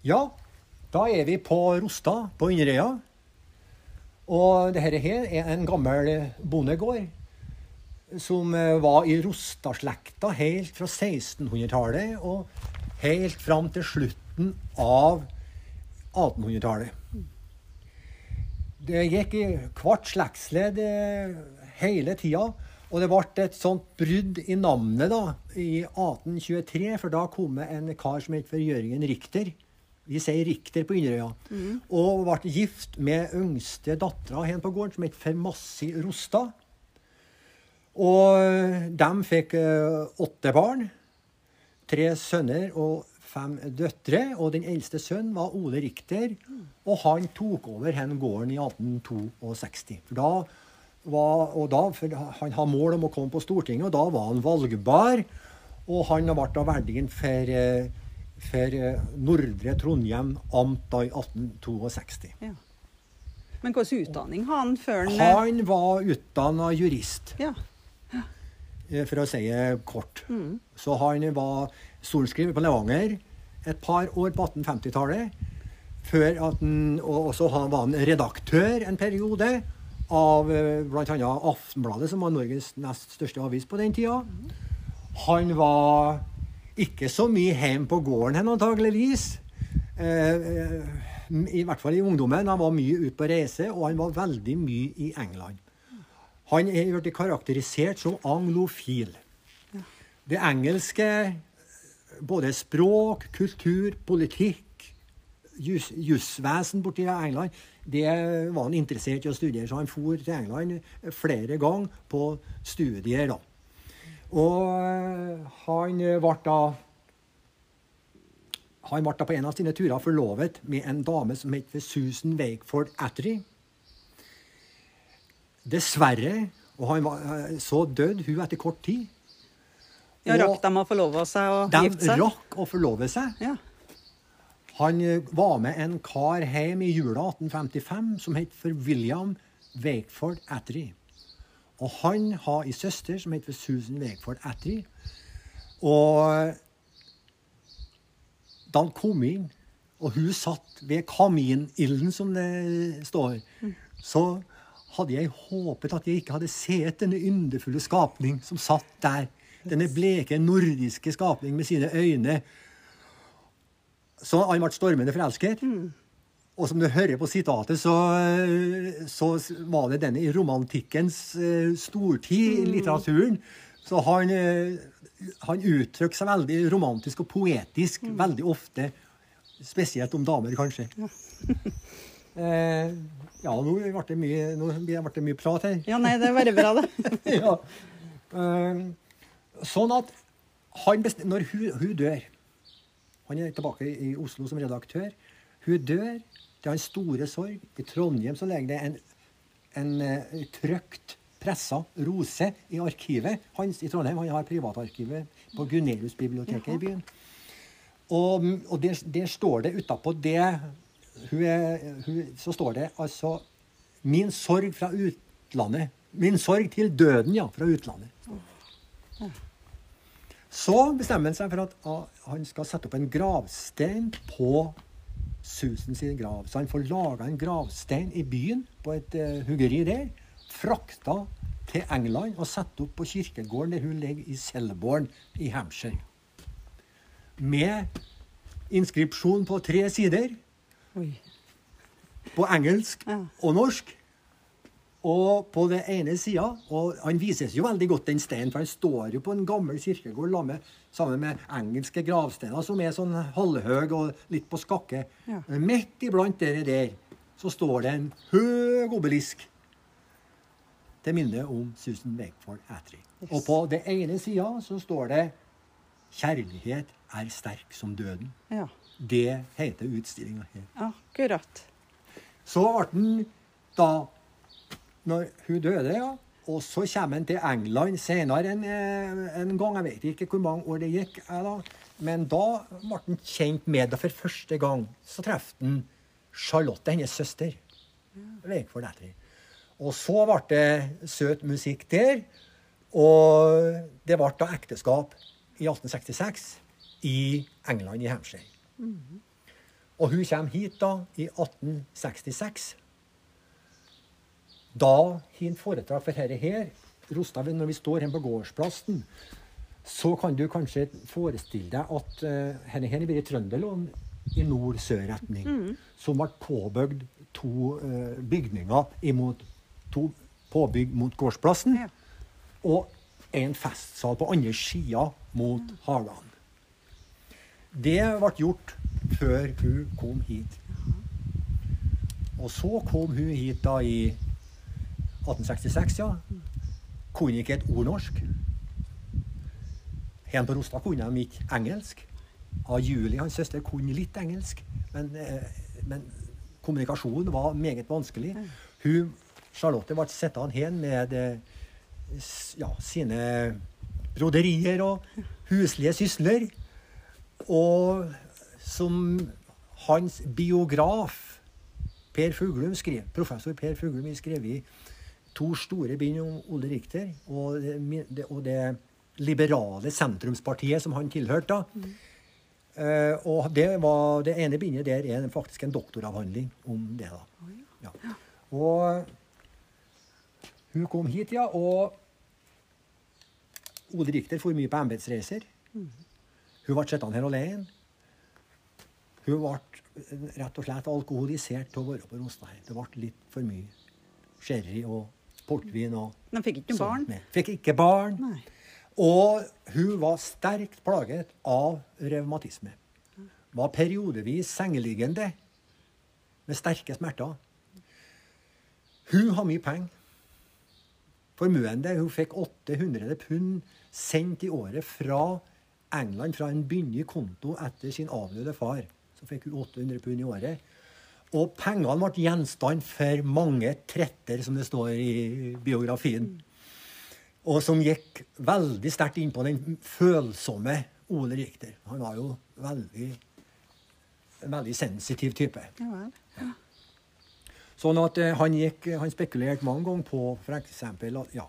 Ja, da er vi på Rosta på Inderøya. Og dette her er en gammel bondegård som eh, var i Rostaslekta helt fra 1600-tallet og helt fram til slutten av 1800-tallet. Det gikk i hvert slektsledd eh, hele tida. Og det ble et sånt brudd i navnet da, i 1823, for da kom en kar som het for Jørgen Richter. Vi sier Richter på Inderøya. Og ble gift med yngste dattera hen på gården, som het Fermassi Rostad. Og de fikk eh, åtte barn. Tre sønner og fem døtre. Og den eldste sønnen var Ole Richter. Og han tok over hen gården i 1862. For da var, og da, han hadde mål om å komme på Stortinget, og da var han valgbar. Og han ble da verdien for, eh, for eh, Nordre Trondheim amt da i 1862. Ja. Men hvilken utdanning har han før han eh, Han var utdanna jurist. Ja. eh, for å si det kort. Så han var sorenskriver på Levanger et par år på 1850-tallet. Før at han, og så han var han redaktør en periode av bl.a. Aftenbladet, som var Norges nest største avis på den tida. Han var ikke så mye hjemme på gården hen, antageligvis. Eh, eh, I hvert fall i ungdommen. Han var mye ute på reise, og han var veldig mye i England. Han er blitt karakterisert som anglofil. Det engelske, både språk, kultur, politikk, jus- jussvesen borti England, det var han interessert i å studere. Så han for til England flere ganger på studier. da. Og eh, han ble da han ble da på en av sine turer forlovet med en dame som het Susan Wakeford Attery. Dessverre, og han var, eh, så døde hun etter kort tid. ja, rakk de å forlove seg og De gifte seg? rakk å forlove seg. Ja. Han eh, var med en kar hjem i jula 1855 som het for William Wakeford Attery. Og han har ei søster som heter Susan Wakeford Attery. Og da han kom inn, og hun satt ved kaminilden, som det står, så hadde jeg håpet at jeg ikke hadde sett denne yndefulle skapning som satt der. Denne bleke nordiske skapning med sine øyne. Så han ble stormende forelsket. Og som du hører på sitatet, så, så var det denne i romantikkens eh, stortid i litteraturen. Så han, eh, han uttrykker seg veldig romantisk og poetisk veldig ofte. Spesielt om damer, kanskje. eh, ja, nå ble det mye, ble det mye prat her. ja, nei, det er bare bra, det. ja. Eh, sånn at han når hun, hun dør Han er tilbake i Oslo som redaktør. Hun dør. Det er hans store sorg. I Trondheim så ligger det en, en uh, trykt, pressa rose i arkivet hans i Trondheim. Han har privatarkivet på Gunerius-biblioteket i byen. Og, og der, der står det utapå det hun er, hun, Så står det altså Min sorg fra utlandet. Min sorg til døden, ja, fra utlandet. Så bestemmer han seg for at ah, han skal sette opp en gravstein på Susan sin grav. Så han får laga en gravstein i byen, på et uh, huggeri der. Frakta til England og satt opp på kirkegården der hun ligger i Selborne i Hampshire. Med inskripsjon på tre sider Oi. på engelsk Ja. og norsk. Og på den ene sida Og han vises jo veldig godt, den steinen, for han står jo på en gammel kirkegård sammen med engelske gravsteiner som er sånn halvhøye og litt på skakke. Ja. Men Midt iblant dere der så står det en høg obelisk til minne om Susan Wakeford Attrey. Yes. Og på den ene sida så står det 'Kjærlighet er sterk som døden'. Ja, Det heter utstillinga her. akkurat. Så ble den da Når hun døde, ja. Og så kommer han til England senere en, eh, en gang. Jeg vet ikke hvor mange år det gikk. da. Men da ble han kjent med det for første gang. Så traff han Charlotte, hennes søster. Og så ble det søt musikk der. Og det ble da ekteskap i 1866 i England, i Hampshire. Og hun kommer hit da i 1866. Da hin foretrakk for dette her, Rostad, når vi står her på gårdsplassen, så kan du kanskje forestille deg at uh, her har vært Trønderlån i nord-sør-retning, som ble påbygd to uh, bygninger imot to påbygg mot gårdsplassen, Ja. og en festsal på andre sida mot Hagan. Det ble gjort før hun kom hit. Og så kom hun hit da i 1866, ja. Kunne ikke et ord norsk. Hen på Rostad kunne de ikke engelsk. Av Julie, hans søster, kunne litt engelsk, men, eh, men kommunikasjonen var meget vanskelig. Hun, Charlotte ble sittende hen med eh, ja, sine broderier og huslige sysler. Og som hans biograf Per Fuglum skrev, professor Per Fuglum har skrevet to store bind om Ole Richter og det, og det liberale sentrumspartiet som han tilhørte. da. Uh, og det, var, det ene bindet der er faktisk en doktoravhandling om det. da. Ja. Og hun kom hit, ja, og Ole Richter for mye på embetsreiser. Hun ble sittende her alene. Hun ble rett og slett alkoholisert til å være på Rostad. Det ble litt for mye sherry og portvin. og De fikk ikke barn? med. Fikk ikke barn. Nei. Og hun var sterkt plaget av revmatisme. Var periodevis sengeliggende med sterke smerter. Hun har mye penger. Formuende. Hun fikk 800 pund sendt i året fra England, fra en byndig konto etter sin avdøde far. Så fikk hun 800 pund i året. Og pengene ble gjenstand for mange tretter, som det står i biografien. Og som gikk veldig sterkt inn på den følsomme Ole Richter. Han var jo veldig, en veldig sensitiv type. Ja ja. Sånn at eh, han gikk, han spekulerte mange ganger på eksempel, at, ja,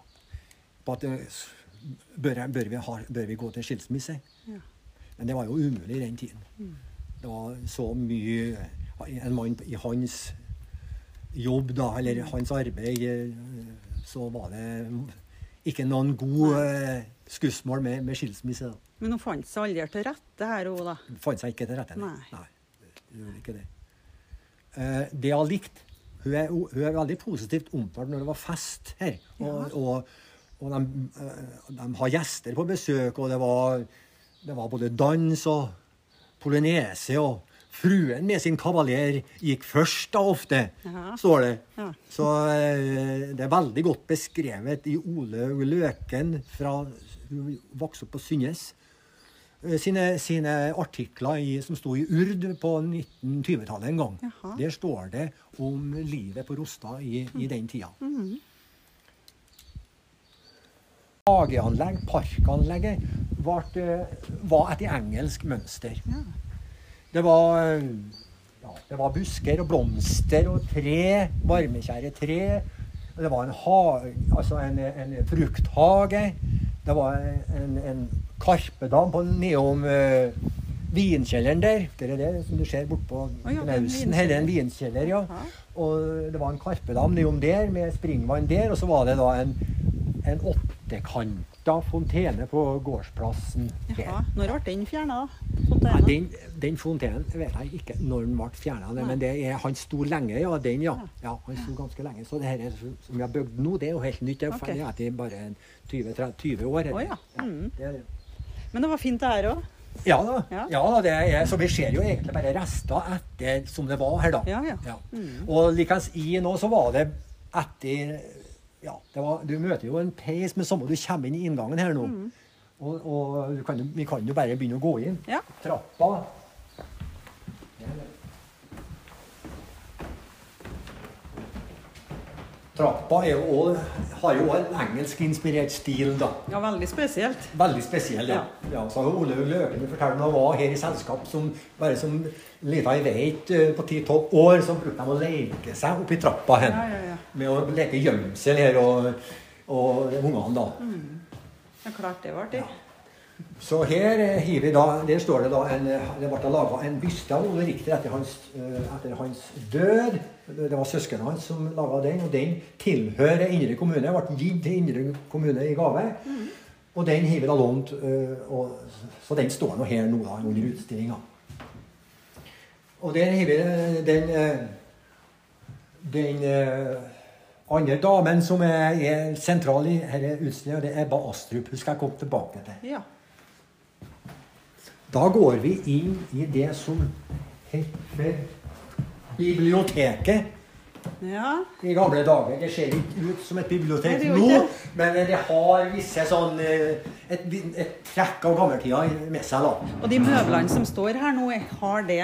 på at eh, bør, jeg- bør, vi ha, bør vi gå til skilsmisse? Ja. Men det var jo umulig i den tiden. Det var så mye En mann i hans jobb, da, eller hans arbeid, eh, så var det ikke noen god eh, skussmål med, med skilsmisse. da. Men hun fant seg aldri til rette her, hun da. Hun Fant seg ikke til rette. Nei. Nei, det gjorde ikke det. Eh, det jeg har likt hun er, hun er veldig positivt omtalt når det var fest her. Og, og, og de, de har gjester på besøk, og det var, det var både dans og polynese. Og fruen med sin kavaler gikk først, da ofte, Ja. står det. Ja. Så eh, det er veldig godt beskrevet i Ole Løken fra hun vokste opp på Synnes eh, sine, sine artikler i, som sto i Urd på 1920-tallet en gang. Jaha. Der står det om livet på Rostad i, i den tida. Hageanlegg, parkanlegget, eh, var etter engelsk mønster. Ja. Det var, eh, ja, det var busker og blomster og tre, varmekjære tre. Det var en, hage, altså en, en frukthage. Det var en, en karpedam på nedom uh, vinkjelleren der. Det er det som du ser bortpå Å ja, det er en er en vinkjeller, ja. Og det var en karpedam nedom der med springvann der. Og så var det da en, en åttekanta fontene på gårdsplassen. Jaha. Når ble den fjerna, da? Den, den fontenen vet jeg ikke når den ble fjerna, men det er, han sto lenge, ja. Den, ja. ja han sto ganske lenge. Så det her er, som vi har bygd nå, det er jo helt nytt. Det er jo ferdig etter bare 20, 20 år. Å, ja. Mm. det det. Men det var fint det her òg. ja da. Ja. Ja. det er, så vi ser jo egentlig bare rester etter som det var her, da. Ja, ja. Mm. Og likens i nå, så var det etter ja, det var, Du møter jo en peis med samme du kommer inn i inngangen her nå. Og, og du kan, vi kan jo bare begynne å gå inn. Mm. Ja. Trappa Trappa er jo også, har jo en engelskinspirert stil, da. ja, veldig spesielt. Veldig spesiell, ja. ja. så har Ole Løken fortalt når han var her i selskap som bare som lita i veit eh, på ti-tolv år, så brukte de å leke seg oppi trappa her. Ja, ja, ja. Med å leke gjemsel her og, og ungene, da. Ja, klart det var artig. Så her har hiver vi da, der står det da en, eh, det ble laga en byste av Ole Richter etter hans, eh, etter hans død. Det var søsknene hans som laga den, og den tilhører Indre kommune. Ble gitt til Indre kommune i gave. Og den hiver da lånt, eh, så den står nå her nå da, under utstillinga. Og der hiver vi den eh, den eh, andre damen som er, er sentral i denne utstillinga, det er Ebba Astrup. Hun skal jeg komme tilbake til. Ja. Da går vi inn i det som heter biblioteket ja. i gamle dager. Det ser ikke ut som et bibliotek nå, men det har visse sånn eh, et, et trekk av gammeltida med seg. da. Og de møblene som står her nå, har det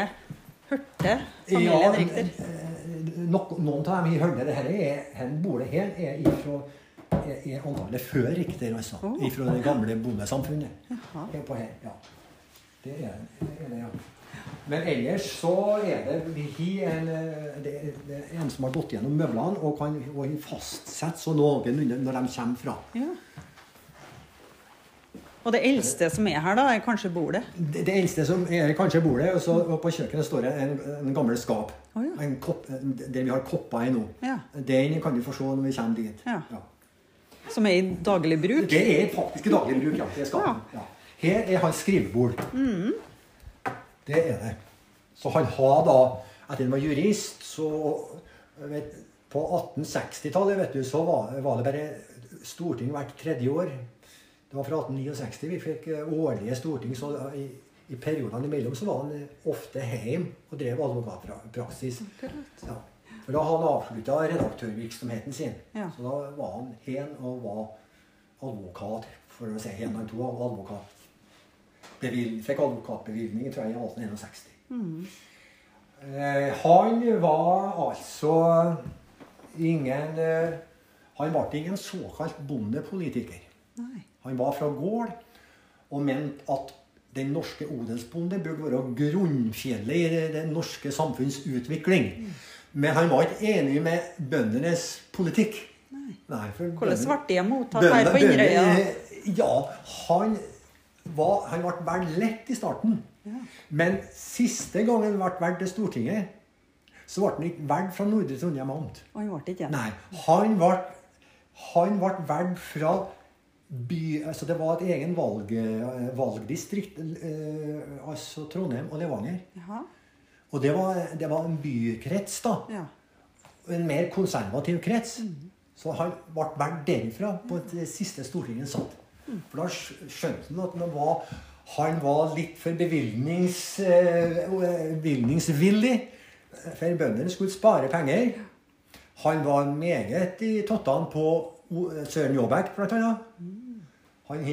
hørte familien Richter? Ja, nok, noen av dem i hørt det her er, her bordet her er ifra er, er antallet før Richter, altså. Oh. Ifra det gamle bondesamfunnet. Jaha. Her på her, ja. Det er, er det, ja. Men ellers så er det vi en, eh, det, er- det er en som har gått gjennom møblene og kan og fastsette så noenlunde når de kommer fra. Ja. Og det eldste som er her, da, er kanskje bordet? Det, det eldste som er kanskje bordet, og så og på kjøkkenet står det en, en gammel skap. Oh, ja. en kopp, der vi har kopper i nå. Ja. Den kan du få se når vi kommer dit. Ja. Som er i daglig bruk? Det er faktisk i daglig bruk, ja. Det skal, ja. Her er hans skrivebord. Mm. Det er det. Så han har da Etter han var jurist, så vet, På 1860-tallet vet du, så var, var det bare storting hvert tredje år. Det var fra 1869 vi fikk eh, årlige storting. Så i, i periodene imellom så var han ofte hjemme og drev advokatpraksis. Ja. For da han avslutta redaktørvirksomheten sin. Ja. Så da var han hen og var advokat, for å si en eller to advokat. Fikk advokatbevilgning tror jeg, i 1861. Mm. Eh, han var altså ingen eh, Han ble ingen såkalt bondepolitiker. Nei. Han var fra gård og mente at den norske odelsbonde burde være grunnfjellet i det, norske samfunns utvikling. Men han var ikke enig med bøndenes politikk. Nei. for Hvordan ble de mottatt her på Inderøya? Ja, han var, han ble valgt lett i starten. Ja. Men siste gangen han ble valgt til Stortinget, så ble han ikke valgt fra Nordre Trondheim amt. Han ble ikke det? Nei, han ble, han ble valgt fra by... Altså det var et egen valg, eh, valgdistrikt, eh, altså Trondheim og Levanger. Jaha. Og det var, det var en bykrets, da. Ja. En mer konservativ krets. Så han ble valgt derifra på det siste Stortinget satt. For da skjønte han at var, han var litt for bevilgnings, eh, bevilgningsvillig. For bøndene skulle spare penger. Han var meget i tottene på Søren Jåbæk, blant annet. Han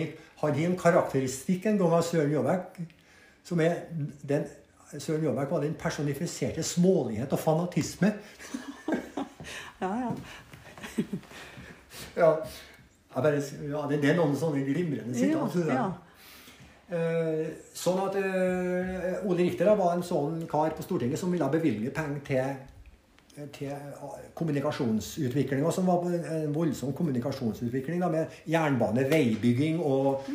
har en karakteristikk en gang av Søren Jåbæk som er den Søren Jåbæk var den personifiserte smålighet og fanatisme. ja, ja. Ja, bare, ja det, det er noen sånne glimrende sitater. ja. Eh, sånn at eh, Ole Richter da var en sånn kar på Stortinget som ville bevilge penger til, til kommunikasjonsutviklinga, kommunikasjonsutvikling, og som var en voldsom kommunikasjonsutvikling da, med jernbane, veibygging og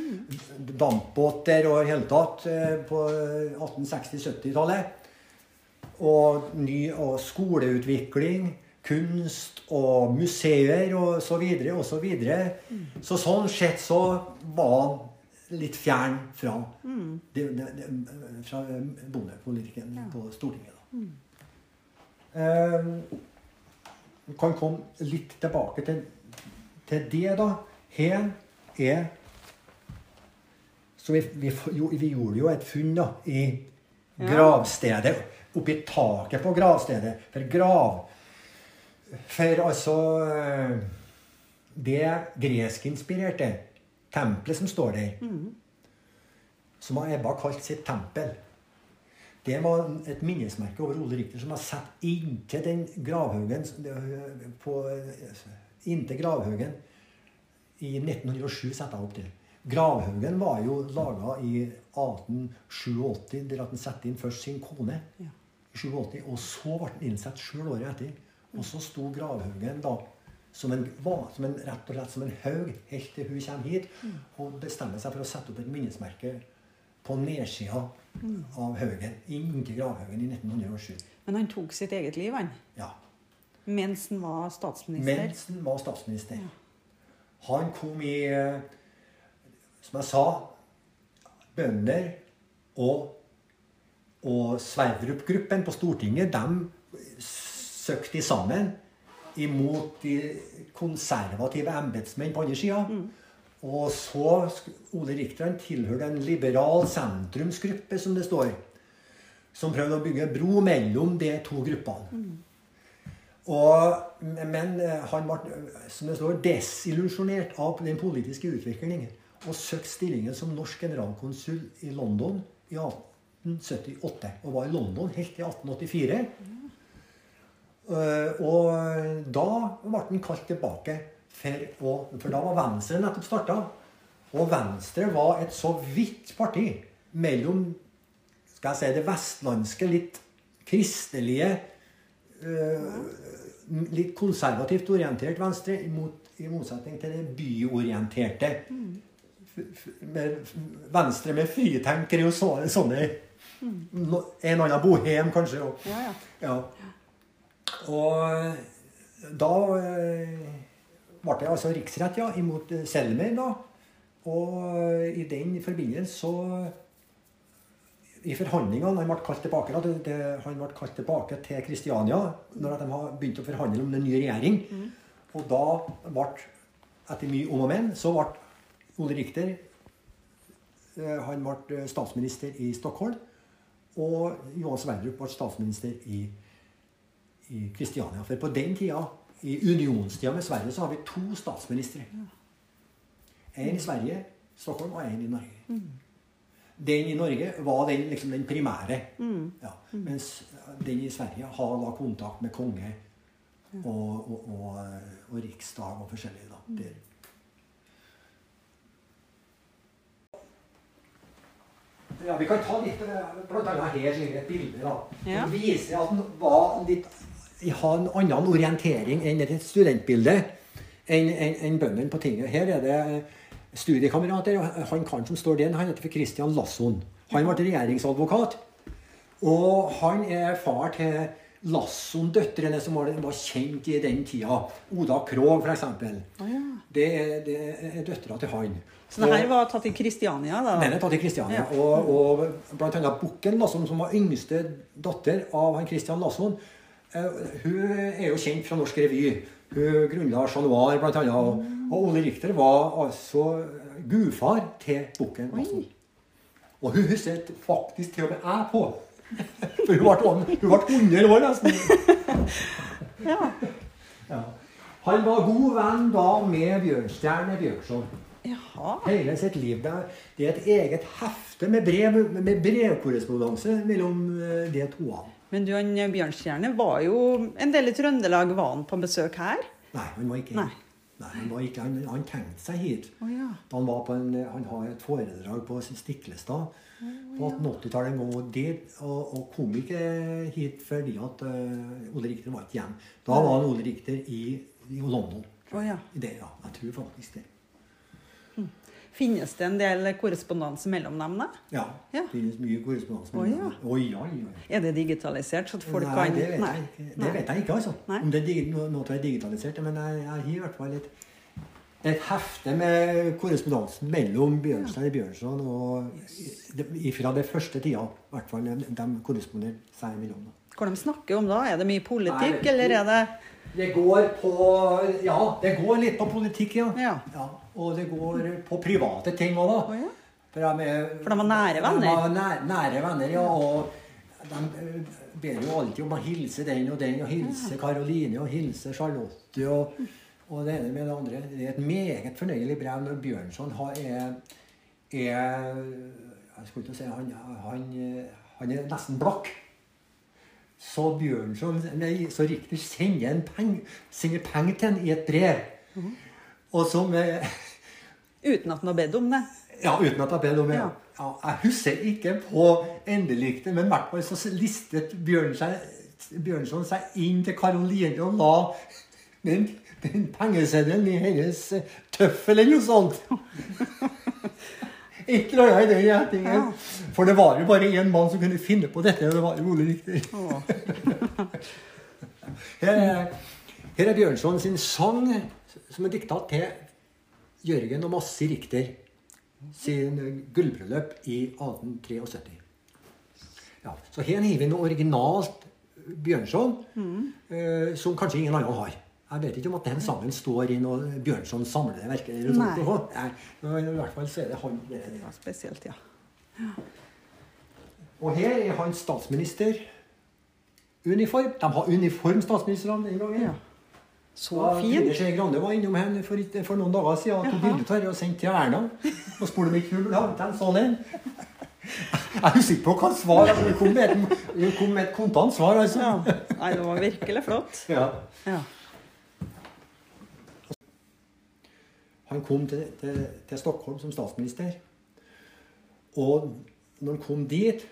dampbåter og i hele tatt eh, på 1860-70-tallet. Og ny og skoleutvikling, kunst og museer og så videre og så videre. Så sånn sett så var han litt fjern fra, det, det, det, fra bondepolitikken på Stortinget. Da. Eh, vi kan komme litt tilbake til, til det, da. Her er Så vi, vi, jo, vi gjorde jo et funn da, i Ja. gravstedet. Oppi taket på gravstedet. For grav For altså eh, Det greskinspirerte tempelet som står der, som har Ebba kalt sitt tempel, det var et minnesmerke over Ole Rikter som var satt inntil den gravhaugen på, Inntil gravhaugen i 1907 satte jeg opp det. Gravhaugen var jo laga i 1887, der at han satte inn først sin kone. I 87, Og så ble han innsatt sjøl året etter. Og så sto gravhaugen da som en, som en, rett og slett som en haug helt til hun kommer hit. Og bestemmer seg for å sette opp et minnesmerke på nedsida av haugen, inntil gravhaugen i 1907. Men han tok sitt eget liv, han. Ja. Mens han var statsminister. Mens han var statsminister. Han kom i, eh, som jeg sa, bønder og, og Sverdrup-gruppen på Stortinget, de sammen imot de konservative embetsmenn på andre sida. Og så Ole Richter tilhørte en liberal sentrumsgruppe, som det står. Som prøvde å bygge bro mellom de to gruppene. Og, men eh, han ble som det står, desillusjonert av den politiske utviklingen og søkte stillingen som norsk generalkonsul i London i 1878. Og var i London helt til 1884. Eh, Og da ble han kalt tilbake for å For da var Venstre nettopp starta. Og Venstre var et så vidt parti mellom skal jeg si, det vestlandske, litt kristelige eh, Litt konservativt orientert Venstre, i motsetning til det byorienterte. Venstre med fritenkere og så, sånne no, En annen bohem, kanskje. Ja, ja. Og da eh, ble det altså riksrett ja, imot eh, Selmer. da. Og i den forbindelse så I forhandlingene Han ble kalt tilbake da, det, han ble kalt tilbake til Kristiania når de har begynt å forhandle om en ny regjering. Og da ble, etter mye om og men, så ble Ole Richter eh, han ble statsminister i Stockholm. Og Johan Sverdrup ble statsminister i i Kristiania. For på den tida, i unionstida med Sverige, så har vi to statsministre. En i Sverige, Stockholm, og en i Norge. Den i Norge var den, liksom, den primære. Ja. Mens den i Sverige har da kontakt med konge og, og, og, og riksdag og forskjellige. Da. Der. Ja, Vi kan ta litt eh, blant annet her er et bilde da, Ja. viser at han var litt har en annen orientering enn et studentbilde enn en, en bøndene på tinget. Her er det studiekamerater. Han karen som står der, han heter for Christian Lasson. Han ble regjeringsadvokat. Og han er far til Lasson-døtrene, som var, var kjent i den tida. Oda Krog, f.eks. Oh, ja. Det, er- det er døtra til han. Så det her var tatt i Kristiania, da? Den er tatt i Kristiania. Ja. Og, og annet Bukken Lasson, som var yngste datter av han Christian Lasson, eh, hun er jo kjent fra norsk revy. Hun grunnla Chat Noir, annet. Og, og Ole Richter var altså gudfar til Bukken. Og hun husker faktisk til og med jeg på. For hun ble, hun ble 100 år nesten. Ja. Ja. Han var god venn da med Bjørnstjerne Bjørnson. Jaha. Hele sitt liv. Det er, det er et eget hefte med brev, med brevkorrespondanse mellom eh, de toene. Men du, han Bjørnstjerne var jo en del i Trøndelag. Var han på besøk her? Nei, han var ikke Nei. Nei, han, var ikke, han, han tenkte seg hit. Oh, ja. Han, var på en, han har et foredrag på Stiklestad på 1880-tallet en gang. Det- og, og kom ikke hit fordi at uh, Ole Rikter var ikke hjemme. Da var han Ole Rikter i, i London. Oh, ja. Det, ja. Jeg tror faktisk det. Finnes det en del korrespondanse mellom dem, da? Ja. Ja. Det finnes mye korrespondanse. Oh, ja. Oi, ja, ja. Er det digitalisert, så at folk Nei, kan det vet, Nei. Jeg, det vet jeg ikke, altså. Nei. Om det er noe er digitalisert. Men jeg, jeg har i hvert fall et, et hefte med korrespondansen mellom Bjørnstein Bjørnson og Fra det første tida, i hvert fall. De, de korresponderte seg imellom. Hva de snakker om da? Er det mye politikk, Nei, eller er det Det går på Ja, det går litt på politikk, ja. Ja. Og det går på private ting òg, da. Oh, ja. For de, er, For de var nære venner? De var nære, nære venner, ja. Og de ber jo alltid om å hilse den og den, og hilse Karoline og hilse Charlotte. Og, og det ene med det andre. Det er et meget fornøyelig brev når Bjørnson har, er, er Jeg skulle ikke si han, han, han er nesten blakk. Så Bjørnson, nei, så riktig sender penger peng, til ham i et brev. Og som Uten at han har bedt om det? ja, uten at jeg bedt om det. Ja. Ja, jeg husker ikke på endeliktet, men i hvert fall så listet Bjørn seg, Bjørnson seg inn til Karoline og la den den pengeseddelen i hennes eh, tøffel eller noe sånt. Et eller annet i den retningen. For det var jo bare én mann som kunne finne på dette, og det var jo Ole Riktig. Her er, her er Bjørnson sin sang som er dikta til Jørgen og Massi Richter sin gullbryllup i 1873. Ja, så her har vi noe originalt Bjørnson eh, som kanskje ingen andre har. Jeg vet ikke om at den sangen står i noe Bjørnson samlede verker. eller Nei. sånt. Nei, men I hvert fall så er det han. Det er det. Ja, spesielt, ja. Og her er han statsminister. Uniform. De har uniform, statsministrene den gangen. ja. Så Da fin. Trine Skei Grande var innom henne for, for noen dager siden og tok Jaha. bilde av og sendte til Erna. Og spurte om ikke hun ville ha en sånn en. Jeg er usikker på hva svar Hun kom med et, kom med et kontant svar, altså. Ja. Nei, det var virkelig flott. Ja. Ja. Han kom til, til, til Stockholm som statsminister. Og når han kom dit,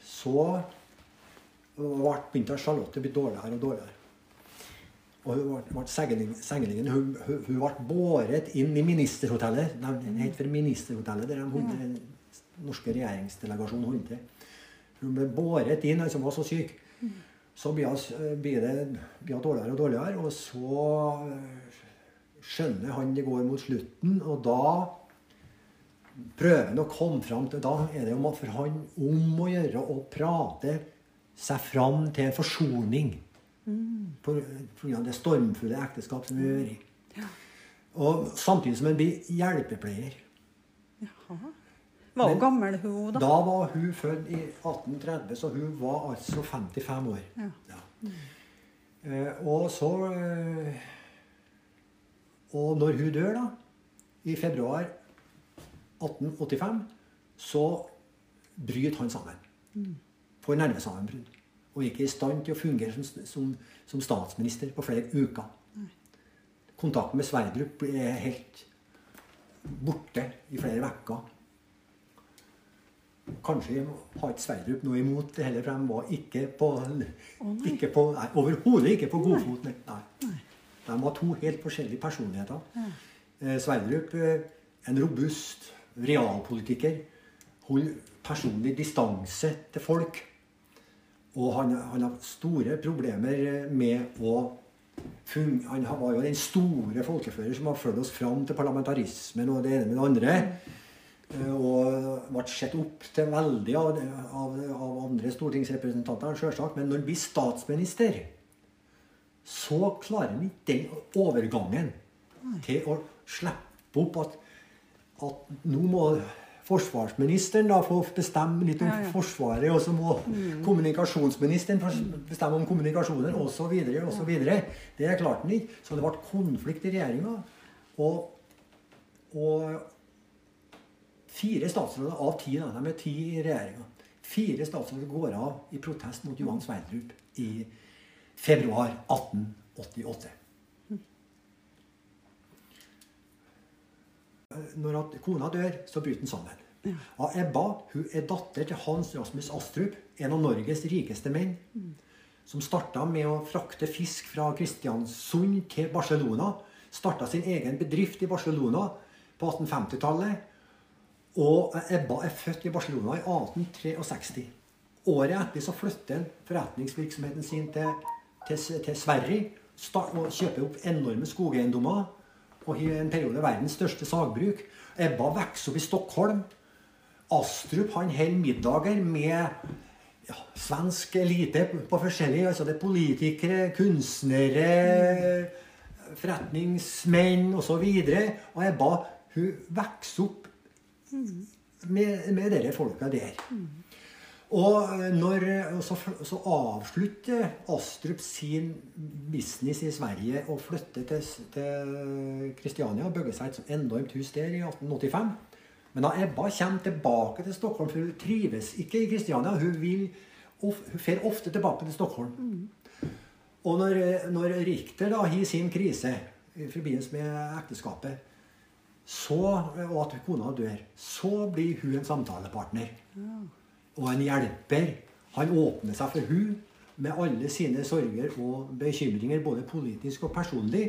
så begynte Charlotte å bli dårligere og dårligere. Og hun ble, ble sengeling- sengelingen. Hun, hun, hun ble båret inn i ministerhotellet. Det het for ministerhotellet, der de den norske regjeringsdelegasjonen holdt til. Hun ble båret inn, altså var så syk. Så blir hun det dårligere og dårligere, og så eh, skjønner han det går mot slutten, og da prøver han å komme fram til Da er det jo for han om å gjøre å prate seg fram til forsoning. På grunn av det stormfulle ekteskap som vi gjør i. Og samtidig som han blir hjelpepleier. Var hun gammel, hun, da? Da var hun født i 1830, så hun var altså 55 år. Ja. Eh, og så eh, Og når hun dør, da, i februar 1885, så bryter han sammen. Får nervesammenbrudd. Og ikke i stand til å fungere som, som, som statsminister på flere uker. Kontakten med Sverdrup er helt borte i flere uker. Kanskje har ikke Sverdrup noe imot det heller, for de var ikke på, ikke på nei, Overhodet ikke på godfot. Nei. Nei. De var to helt forskjellige personligheter. Eh, Sverdrup, eh, en robust realpolitiker, holdt personlig distanse til folk. Og han, han har store problemer med å fun- Han var jo den store folkefører som har ført oss fram til parlamentarismen og det ene med det andre. Eh, Og ble sett opp til veldig av, av, av andre stortingsrepresentanter, selvsagt. Men når han blir statsminister, så klarer han ikke den overgangen til å slippe opp at, at nå må forsvarsministeren da få bestemme litt om Ja, ja. Forsvaret, og så må kommunikasjonsministeren bestemme om kommunikasjoner, osv. osv. Det klarte han ikke. Så det ble konflikt i regjeringa. Og, og fire statsråder av ti, da, de er ti i regjeringa, fire statsråder går av i protest mot Johan Sverdrup i februar 1888. Når at kona dør, så bryter han sammen. Og Ebba hun er datter til Hans Rasmus Astrup, en av Norges rikeste menn. Som starta med å frakte fisk fra Kristiansund til Barcelona. Starta sin egen bedrift i Barcelona på 1850-tallet. Og Ebba er født i Barcelona i 1863. Året etter så flytter han forretningsvirksomheten sin til, til, til Sverige. Og kjøper opp enorme skogeiendommer. Og i en periode verdens største sagbruk. Ebba vokser opp i Stockholm. Astrup han holder middager med ja, svensk elite på forskjellig altså det er Politikere, kunstnere, forretningsmenn osv. Og, og Ebba hun vokser opp med, med dere folka der. Og når, så, så avslutter Astrup sin business i Sverige og flytter til, til Kristiania og bygger seg et enormt hus der i 1885. Men da Ebba kommer tilbake til Stockholm, for hun trives ikke i Kristiania. Hun, vil, hun fer ofte tilbake til Stockholm. Og når, når Richter da har sin krise i forbindelse med ekteskapet, så, og at kona dør, så blir hun en samtalepartner. Og en hjelper. Han åpner seg for hun med alle sine sorger og bekymringer, både politisk og personlig.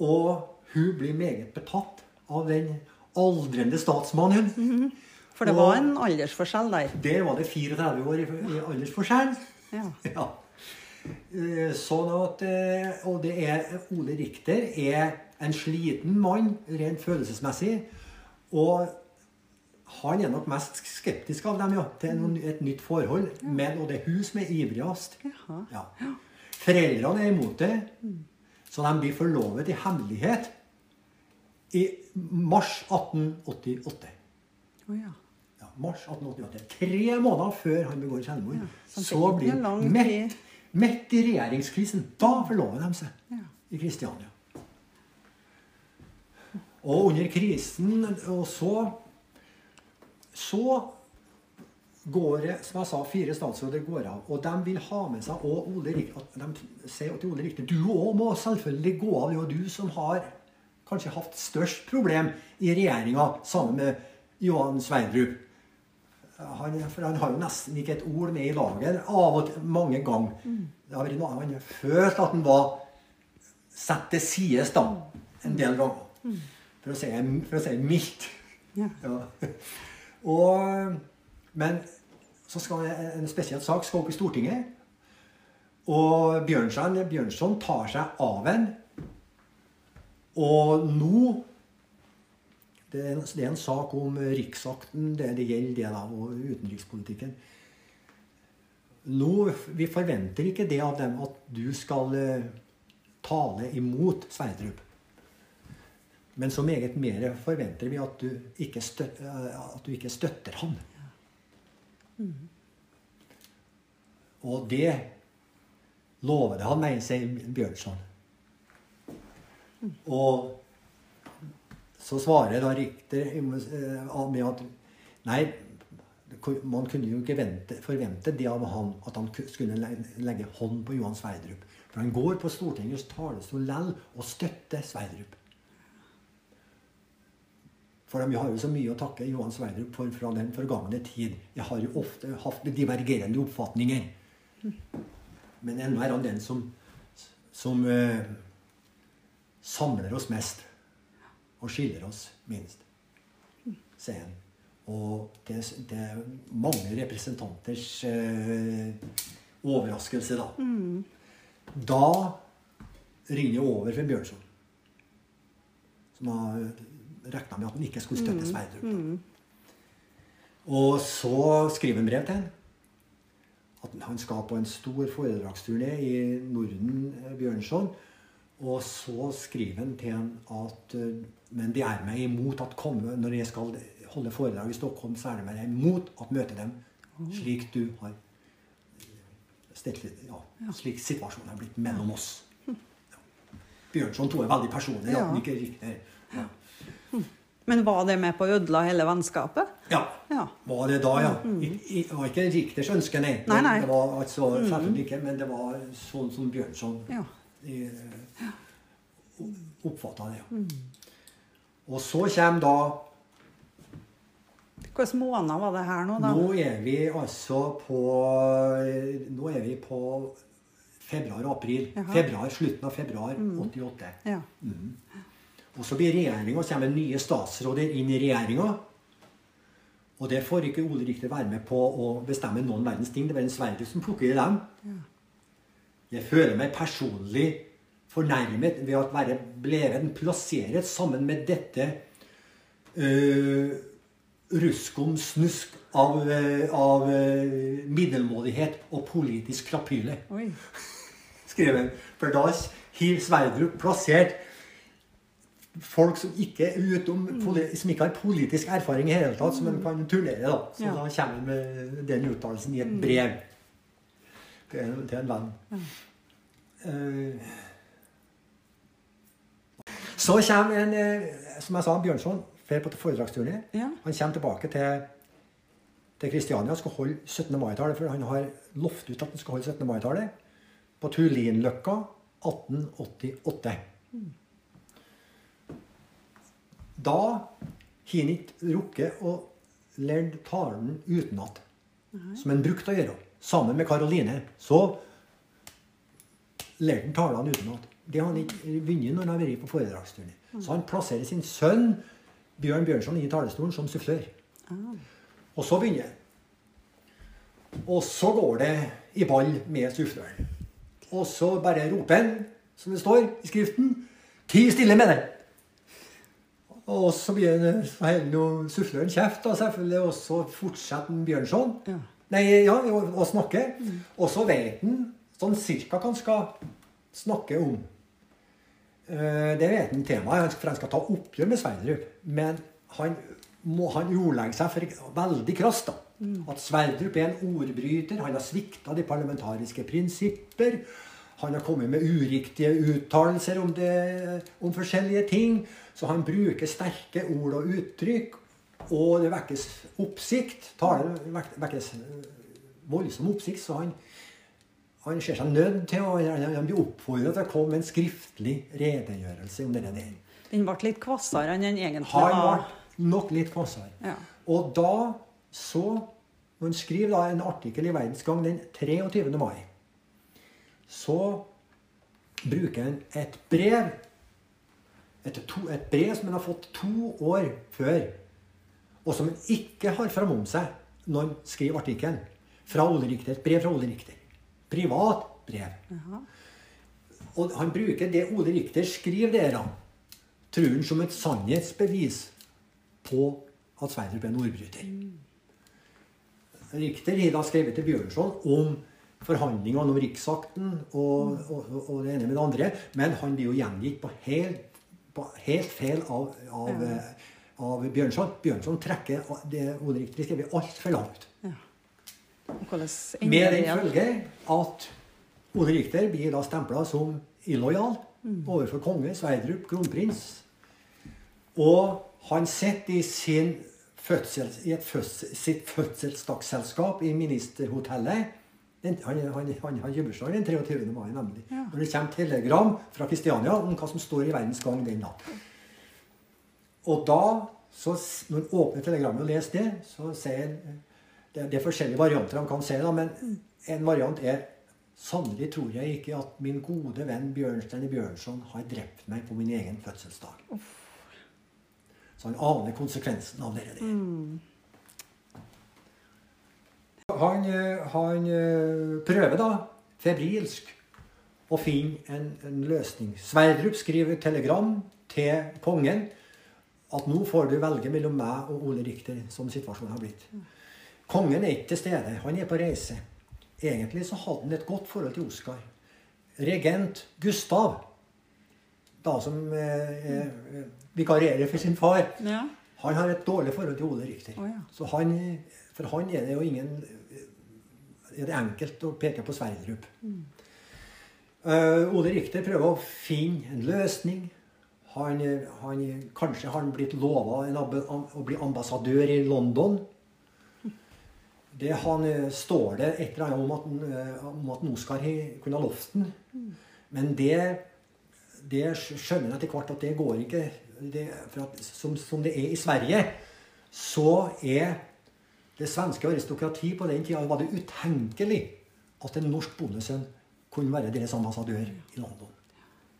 Og hun blir meget betatt av den aldrende statsmannen. For det var en aldersforskjell der. Der var det 34 år i, i aldersforskjell. Ja. Ja. Eh, Sånn at eh, Og det er Ole Richter er en sliten mann rent følelsesmessig. Og han er nok mest skeptisk av dem ja, til et nytt forhold. Men, og det er hun som er ivrigst. Ja. Foreldrene er imot det, så de blir forlovet i hemmelighet i mars 1888. Oh, ja. Ja, mars 1888. Tre måneder før han begår selvmord. Ja, så så blir han midt, midt i regjeringskrisen. Da forlover de seg Ja. i Kristiania. Og under krisen Og så Så går det, som jeg sa, fire statsråder går av. Og de vil ha med seg og Ole Richter. De sier til Ole Rikter du òg må selvfølgelig gå av. Det er jo du som har kanskje hatt størst problem i regjeringa sammen med Johan Sverdrup. Han, for han har jo nesten ikke et ord med i laget av og til, mange ganger. Noe Han følt at han var satt til side en del ganger. Si, for å si det mildt. Ja. Ja. Og, men så skal en spesiell sak skal opp i Stortinget. Og Bjørnson, Bjørnson tar seg av en. Og nå det er, en, det er en sak om riksakten, det, det gjelder det da, og utenrikspolitikken. Nå, Vi forventer ikke det av dem at du skal eh, tale imot Sverdrup. Men så meget mer forventer vi at du ikke, støt, eh, at du ikke støtter han. Og det lovede han meg, sier Bjørnson. Og så svarer da Richter eh, med at nei, man kunne jo ikke vente, forvente det av han at han skulle legge hånd på Johan Sverdrup. For han går på Stortingets talerstol likevel og støtter Sverdrup. For de har jo så mye å takke Johan Sverdrup for fra den forgangne tid. Jeg har jo ofte hatt divergerende oppfatninger. Men ennå er han den som, som eh, samler oss mest og skiller oss minst, sier han. Og det, det er mange representanters eh, overraskelse, da. Da ringer jeg over for Bjørnson, som har regna med at han ikke skulle støtte Sverdrup. Og så skriver han brev til ham. At han skal på en stor foredragsturné i Norden, eh, Bjørnson. Og så skriver han til ham at eh, Men de er meg imot at komme Når jeg skal holde foredrag i Stockholm, så er det meg imot at møte dem slik du har stelt, ja, Slik situasjonen er blitt mellom oss. Ja. Bjørnson tok det veldig personlig. Ja. Men var det med på å ødela hele vennskapet? ja. Ja. Var det da, ja. I, det var ikke Richters ønske, nei. Nei, nei. Det var altså, Selvfølgelig ikke, men det var sånn som Bjørnson Ja. eh, oppfatta det. Ja. Og så kommer da Hvilke måneder var det her nå, da? Nå er vi altså på Nå er vi på februar-april. Jaha. Februar, Slutten av februar 88. Ja. Og så blir regjeringa, kommer nye statsråder inn i regjeringa. Og det får ikke Ole Rikter være med på å bestemme noen verdens ting. Det er en Sverdrup som plukker i dem. Jeg føler meg personlig fornærmet ved å være blevet plassert sammen med dette uh, ruskom snusk av, øh, av øh, middelmådighet og politisk krapyle Oi. skrevet. For da har Sverdrup plassert folk som ikke, er utom, som ikke har politisk erfaring i hele tatt, som de kan turnere. da. Så Ja. da kommer han med den uttalelsen i et brev til til en venn. Eh, så kommer en, eh, som jeg sa, Bjørnson, drar på foredragsturné. Ja. Han kommer tilbake til til Kristiania skal holde 17. mai-tallet, for han har lovt ut at han skal holde 17. mai-tallet på Tullinløkka 1888. Da har han ikke rukket å lære talen utenat, som han brukte å gjøre. Sammen med Karoline så lærte han talene utenat. Det har han ikke vunnet når han har vært på foredragsturné. Så han plasserer sin sønn Bjørn Bjørnson i talerstolen som sufflør. Og så begynner han. Og så går det i ball med suffløren. Og så bare roper han, som det står i skriften, 'Ti stille med deg'. Og så blir han holder nå kjeft, da, selvfølgelig, og så fortsetter han Bjørnson. Ja. Nei, ja, å, og snakke. Og så vet han sånn cirka hva han skal snakke om. Uh, det vet han temaet, for han skal ta oppgjør med Sverdrup. Men han, må, han ordlegger seg for veldig krast. da. At Sverdrup er en ordbryter. Han har svikta de parlamentariske prinsipper. Han har kommet med uriktige uttalelser om, det- om forskjellige ting. Så han bruker sterke ord og uttrykk. Og det vekkes oppsikt. Talen vekkes eh, voldsom oppsikt. Så han, han ser seg nødt til å han- blir oppfordret til å komme med en skriftlig redegjørelse om det delen. Den ble litt kvassere enn den egentlig var? Han ble nok litt kvassere. Ja. Og da så han skriver da en artikkel i Verdensgang den 23. mai, så bruker han et brev et, to, et brev som han har fått to år før, og som han ikke har framom seg når han skriver artikkelen. Fra Ole Rikter. Et brev fra Ole Rikter. Privat brev. Aha. Og han bruker det Ole Rikter skriver der, da, tror han som et sannhetsbevis på at Sverdrup er en ordbryter. Richter har da skrevet til Bjørnson om forhandlingene om riksakten og, og, og det ene med det andre, men han blir jo gjengitt på helt, på helt feil av, av, Ja. av Bjørnson. Bjørnson trekker det Ole skrevet, altfor langt. Ja. Med den følge at Ole Richter blir da stempla som illojal overfor konge, Sverdrup, kronprins. Og han sitter i sin fødsel, i et fødsel, sitt fødselsdagsselskap i ministerhotellet. Han, han, han har bursdag den 23. mai, nemlig. Ja. Når det kommer telegram fra Kristiania om hva som står i Verdens Gang den natten. Og da, så, når han åpner telegrammet og leser det, så sier han det, det er forskjellige varianter han kan si, da, men en variant er Sannelig tror jeg ikke at min gode venn Bjørnstein Bjørnson har drept meg på min egen fødselsdag. Så han aner konsekvensen av det. der. Han, eh, han eh, prøver da febrilsk å finne en, en løsning. Sverdrup skriver telegram til kongen at nå får du velge mellom meg og Ole Richter, som situasjonen har blitt. Kongen er ikke til stede. Han er på reise. Egentlig så hadde han et godt forhold til Oskar. Regent Gustav, da som eh, eh, vikarierer for sin far, Ja. han har et dårlig forhold til Ole Richter. Oh, ja. Så han, for han er det jo ingen Er det enkelt å peke på Sverdrup. Eh, Ole Richter prøver å finne en løsning. Han, han, kanskje har han blitt lova å bli ambassadør i London. Det han, eh, står det et eller annet om at, eh, om at Oskar kunne ha lovt den. Men det, det skjønner jeg etter hvert at det går ikke. Det, for at, som, som det er i Sverige, så er det svenske aristokrati på den tida var det utenkelig at en norsk bondesønn kunne være deres ambassadør i London.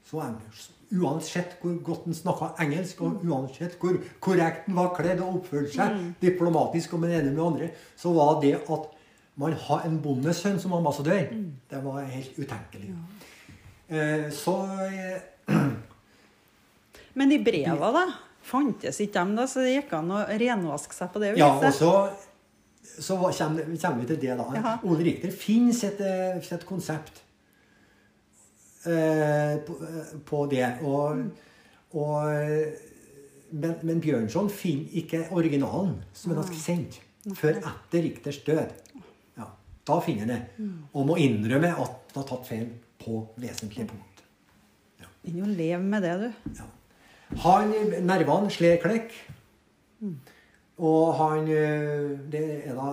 Så engelsk. Uansett hvor godt han snakka engelsk, og uansett hvor korrekt han var kledd og oppførte seg diplomatisk og med det ene med det andre, så var det at man har en bondesønn som ambassadør, det var helt utenkelig. Eh, så eh, Men de breva, da? Fantes ikke dem, da? Så det gikk an å renvaske seg på det Ja, og viset? så, så kommer, kommer vi til det, da. Jaha. Ole Richter finnes et, eh, et konsept eh, på, eh, på det. Og, og, eh, men, men Bjørnson finner ikke originalen som han har sendt, før etter Richters død. Ja, da finner han det. Og må innrømme at han har tatt feil på vesentlige punkt. Begynn å leve med det, du. Ja. Han, nervene slår klekk. Og han eh, Det er da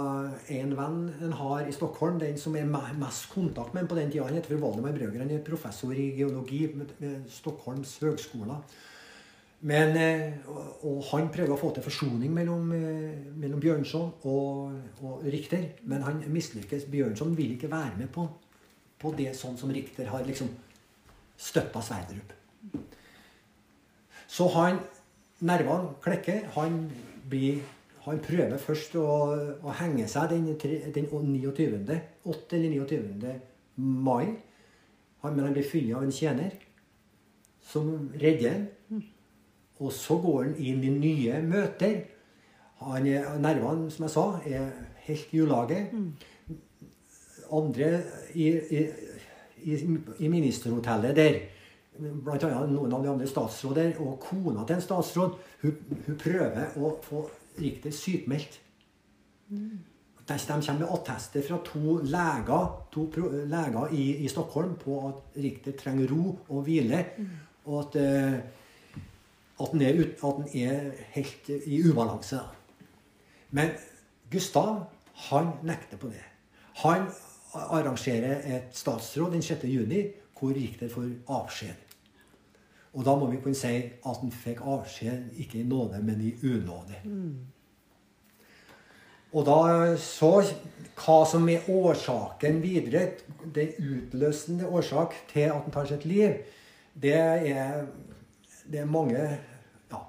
en venn en har i Stockholm, den som er mest kontakt med på den tida. Han heter Valdemar Brøger. Han er professor i geologi med Stockholms høgskole. Men, eh, og han prøver å få til forsoning mellom, eh, mellom Bjørnson og, og Richter. Men han mislykkes. Bjørnson vil ikke være med på, på det sånn som Richter har liksom Støtta Sverdrup. Så han Nervene klekker. Han, blir, han prøver først å, å henge seg den, den 29. 8. eller 29. mai. Han, men han blir funnet av en tjener som redder ham. Og så går han inn i nye møter. Han er, nervene, som jeg sa, er helt i ulage. Andre i, i, i, i ministerhotellet der, blant annet noen av de andre statsråder, og kona til en statsråd, hun, hun prøver å få Richter sykmeldt. De de kommer med attester fra to leger, to leger i, i Stockholm på at Richter trenger ro og hvile, og at, eh, at, han er, er helt i ubalanse. Men Gustav, han nekter på det. Han arrangerer et statsråd den 6. juni hvor Richter får avskjed. Og da må vi kunne si at han fikk avskjed ikke i nåde, men i unåde. Og da så hva som er årsaken videre, den utløsende årsak til at han tar sitt liv, det er, det er mange, ja,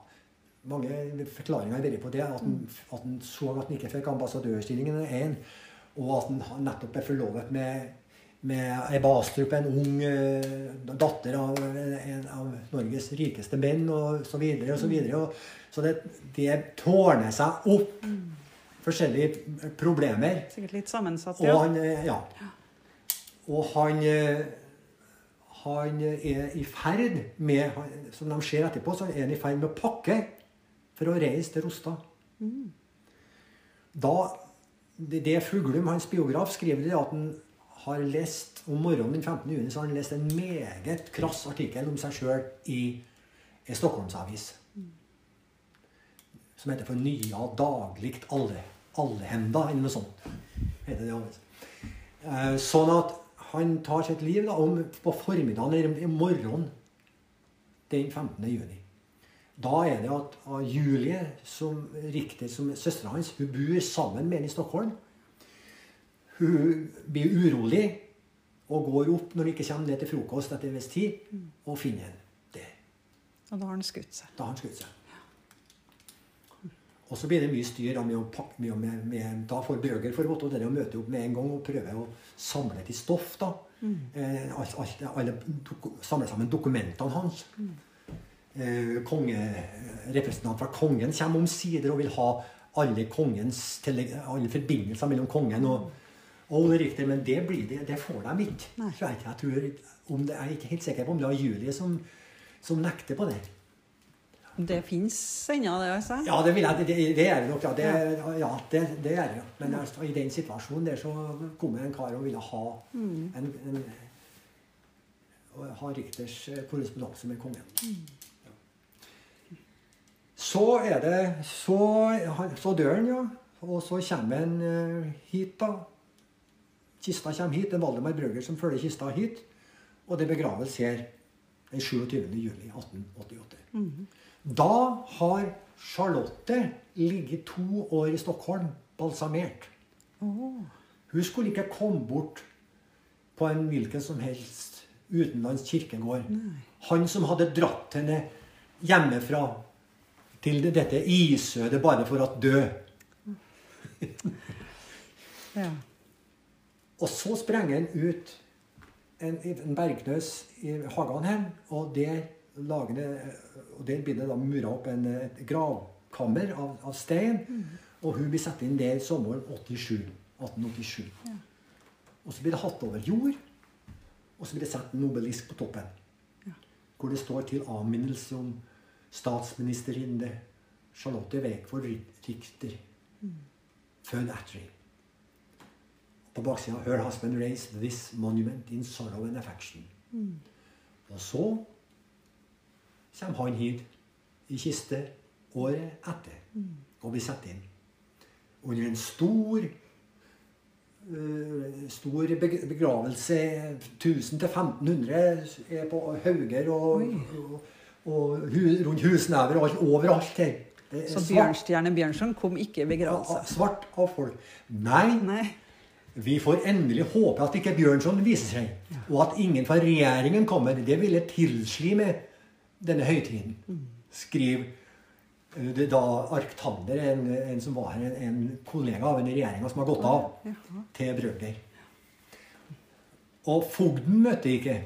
mange forklaringer vært på det. At han, at han så at han ikke fikk ambassadørstillingen, er og at han nettopp er forlovet med, med Ebba Astrup, en ung eh, datter av en av Norges rikeste menn, og så videre og så videre. Og, så det, det tårner seg opp forskjellige problemer. Sikkert litt sammensatt, Og ja. han, eh, ja. Og han, eh, han er i ferd med, som de ser etterpå, så er han i ferd med å pakke for å reise til Rostad. Da, det, det Fuglum, hans biograf, skriver det at han har lest om morgenen den 15. juni så har han lest en meget krass artikkel om seg sjøl i en Stockholmsavis. Som heter for Nya dagligt alle, allehenda, eller noe sånt. heter det. Eh, Sånn at han tar sitt liv da, om, på formiddagen eller i morgenen den 15. juni. Da er det at at Julie, som riktig som er søstera hans, hun bor sammen med ham i Stockholm. Hun blir urolig og går opp når hun ikke kommer ned til frokost etter en viss tid, og finner ham der. Og da har han skutt seg. Da har han skutt seg. Og så blir det mye styr med å pakke med, med, med Da får Brøger for godt, og dere å møte opp med en gang og prøve å samle til stoff. da. Eh, alt, alt, alle dok, samle sammen dokumentene hans. Eh, konge, representant fra kongen kommer omsider og vil ha alle kongens alle forbindelser mellom kongen og, og er riktig, men det, blir det, det får de ikke. Nei. Så jeg, jeg, tror, om det, jeg er ikke helt sikker på om det er Julie som, som nekter på det. Det fins ennå, det, altså? Ja, det jeg. Det, det er det nok. Ja, det, ja, det, det er det. ja. Men altså, i den situasjonen der så kom det en kar og ville ha en, en ha Richters eh, korrespondanse med kongen. Ja. Så er det Så, så dør han, ja. Og så kommer han eh, hit, da. Kista kommer hit. Det er Valdemar Brøgger som følger kista hit. Og det begraves her den 27. juli 1888. Da har Charlotte ligget to år i Stockholm, balsamert. Hun skulle ikke komme bort på en hvilken som helst utenlands kirkegård. Han som hadde dratt henne hjemmefra til dette isødet bare for å dø. Ja. Og så sprenger han ut en, en bergknøs i Haganheim, og der, lager det, og der blir det da mura opp en, et gravkammer av, av stein. Og hun blir satt inn der sommeren 87, 1887. Og så blir det hatt over jord, og så blir det satt en obelisk på toppen. Hvor det står til avminnelse om statsministerinne Charlotte Weikvold Richter, født Attring. På baksida 'Her husband raised this monument in sorrow and affection'. Og så kommer han hit i kiste året etter og blir satt inn. Under en stor uh, stor begravelse. 1000-1500 er på hauger og, og, og rundt husnever og alt, overalt her. Er Så Bjørnstjerne Bjørnson kom ikke i begravelse? svart av folk. Nei, Nei. Vi får endelig håpe at ikke Bjørnson viser seg, og at ingen fra regjeringen kommer. Det ville tilslime denne høytiden, skriver eh, da Arktander, en, en som var en, en kollega av en i regjeringa som har gått av, til Brøgger. Og fogden møtte ikke.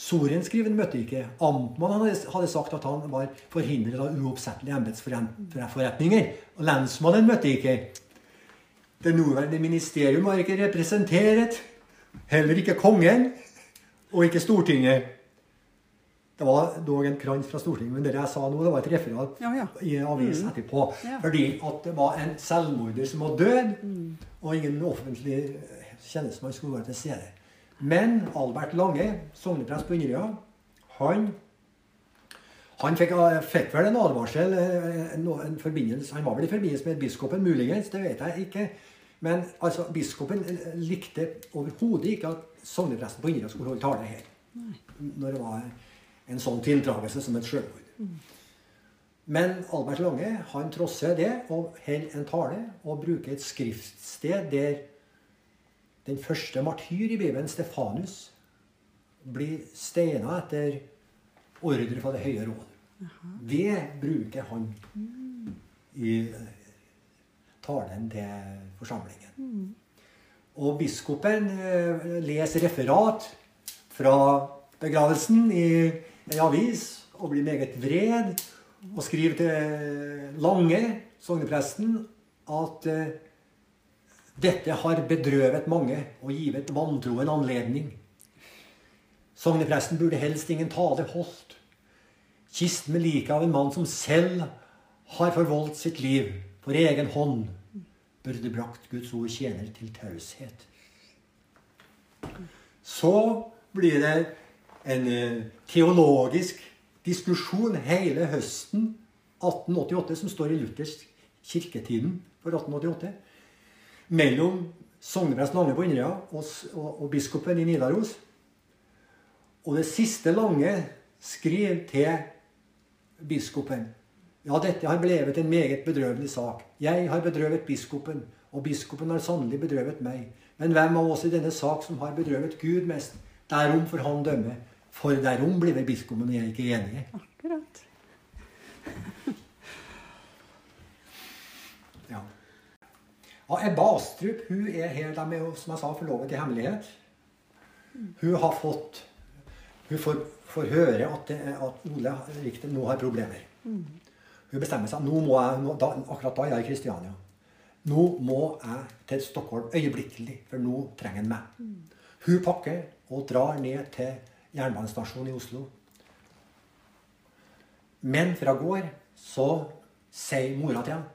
Sorenskriven møtte ikke. Amtmannen hadde, sagt at han var forhindret av uoppsettelige embetsforretninger. Lensmannen møtte ikke. Det nåværende ministerium var ikke representert. Heller ikke kongen. Og ikke Stortinget. Det var dog en krans fra Stortinget, men det jeg sa nå, det var et referat Ja, ja. i avisen Mm. etterpå. Ja. Fordi at det var en selvmorder som var død, Mm. og ingen offentlig tjenestemann skulle være til stede. Men Albert Lange, sogneprest på Inderøya, han han fikk, eh, fikk vel en advarsel en, en forbindelse, Han var vel i forbindelse med biskopen, muligens. Det vet jeg ikke. Men altså, biskopen eh, likte overhodet ikke at sognepresten på Inderøy skulle holde tale her. Når det var en sånn tildragelse som et selvmord. Men Albert Lange han trosser det og holder en tale og bruker et skriftsted der den første martyr i Bibelen, Stefanus, blir steina etter ordre fra Det høye råd. Det bruker han i eh, talen til forsamlingen. Og biskopen eh, leser referat fra begravelsen i en avis og blir meget vred og skriver til Lange, sognepresten, at eh, dette har bedrøvet mange og givet vantro en anledning. Sognepresten burde helst ingen tale holdt. Kisten med liket av en mann som selv har forvoldt sitt liv for egen hånd, burde brakt Guds ord tjener til taushet. Så blir det en eh, teologisk diskusjon hele høsten 1888, som står i Luthers kirketiden for 1888, mellom sogneprest Lange på Inderøya og, og, og biskopen i Nidaros. Og det siste Lange skriver til biskopen Ja, dette har blevet en meget bedrøvelig sak. Jeg har bedrøvet biskopen, og biskopen har sannelig bedrøvet meg. Men hvem av oss i denne sak som har bedrøvet Gud mest? Derom får han dømme. For derom blir vel biskopen og jeg ikke enige. Akkurat. Ja. Ja, Ebba Astrup hun er her, de er som jeg sa, forlovet i hemmelighet. Hun har fått Hun får, får høre at, det, at Ole Richter nå har problemer. Hun bestemmer seg. Nå må jeg, nå, da, akkurat da er jeg i Kristiania. Nå må jeg til Stockholm øyeblikkelig, for nå trenger han meg. Hun pakker og drar ned til jernbanestasjonen i Oslo. Men fra går så sier mora til ham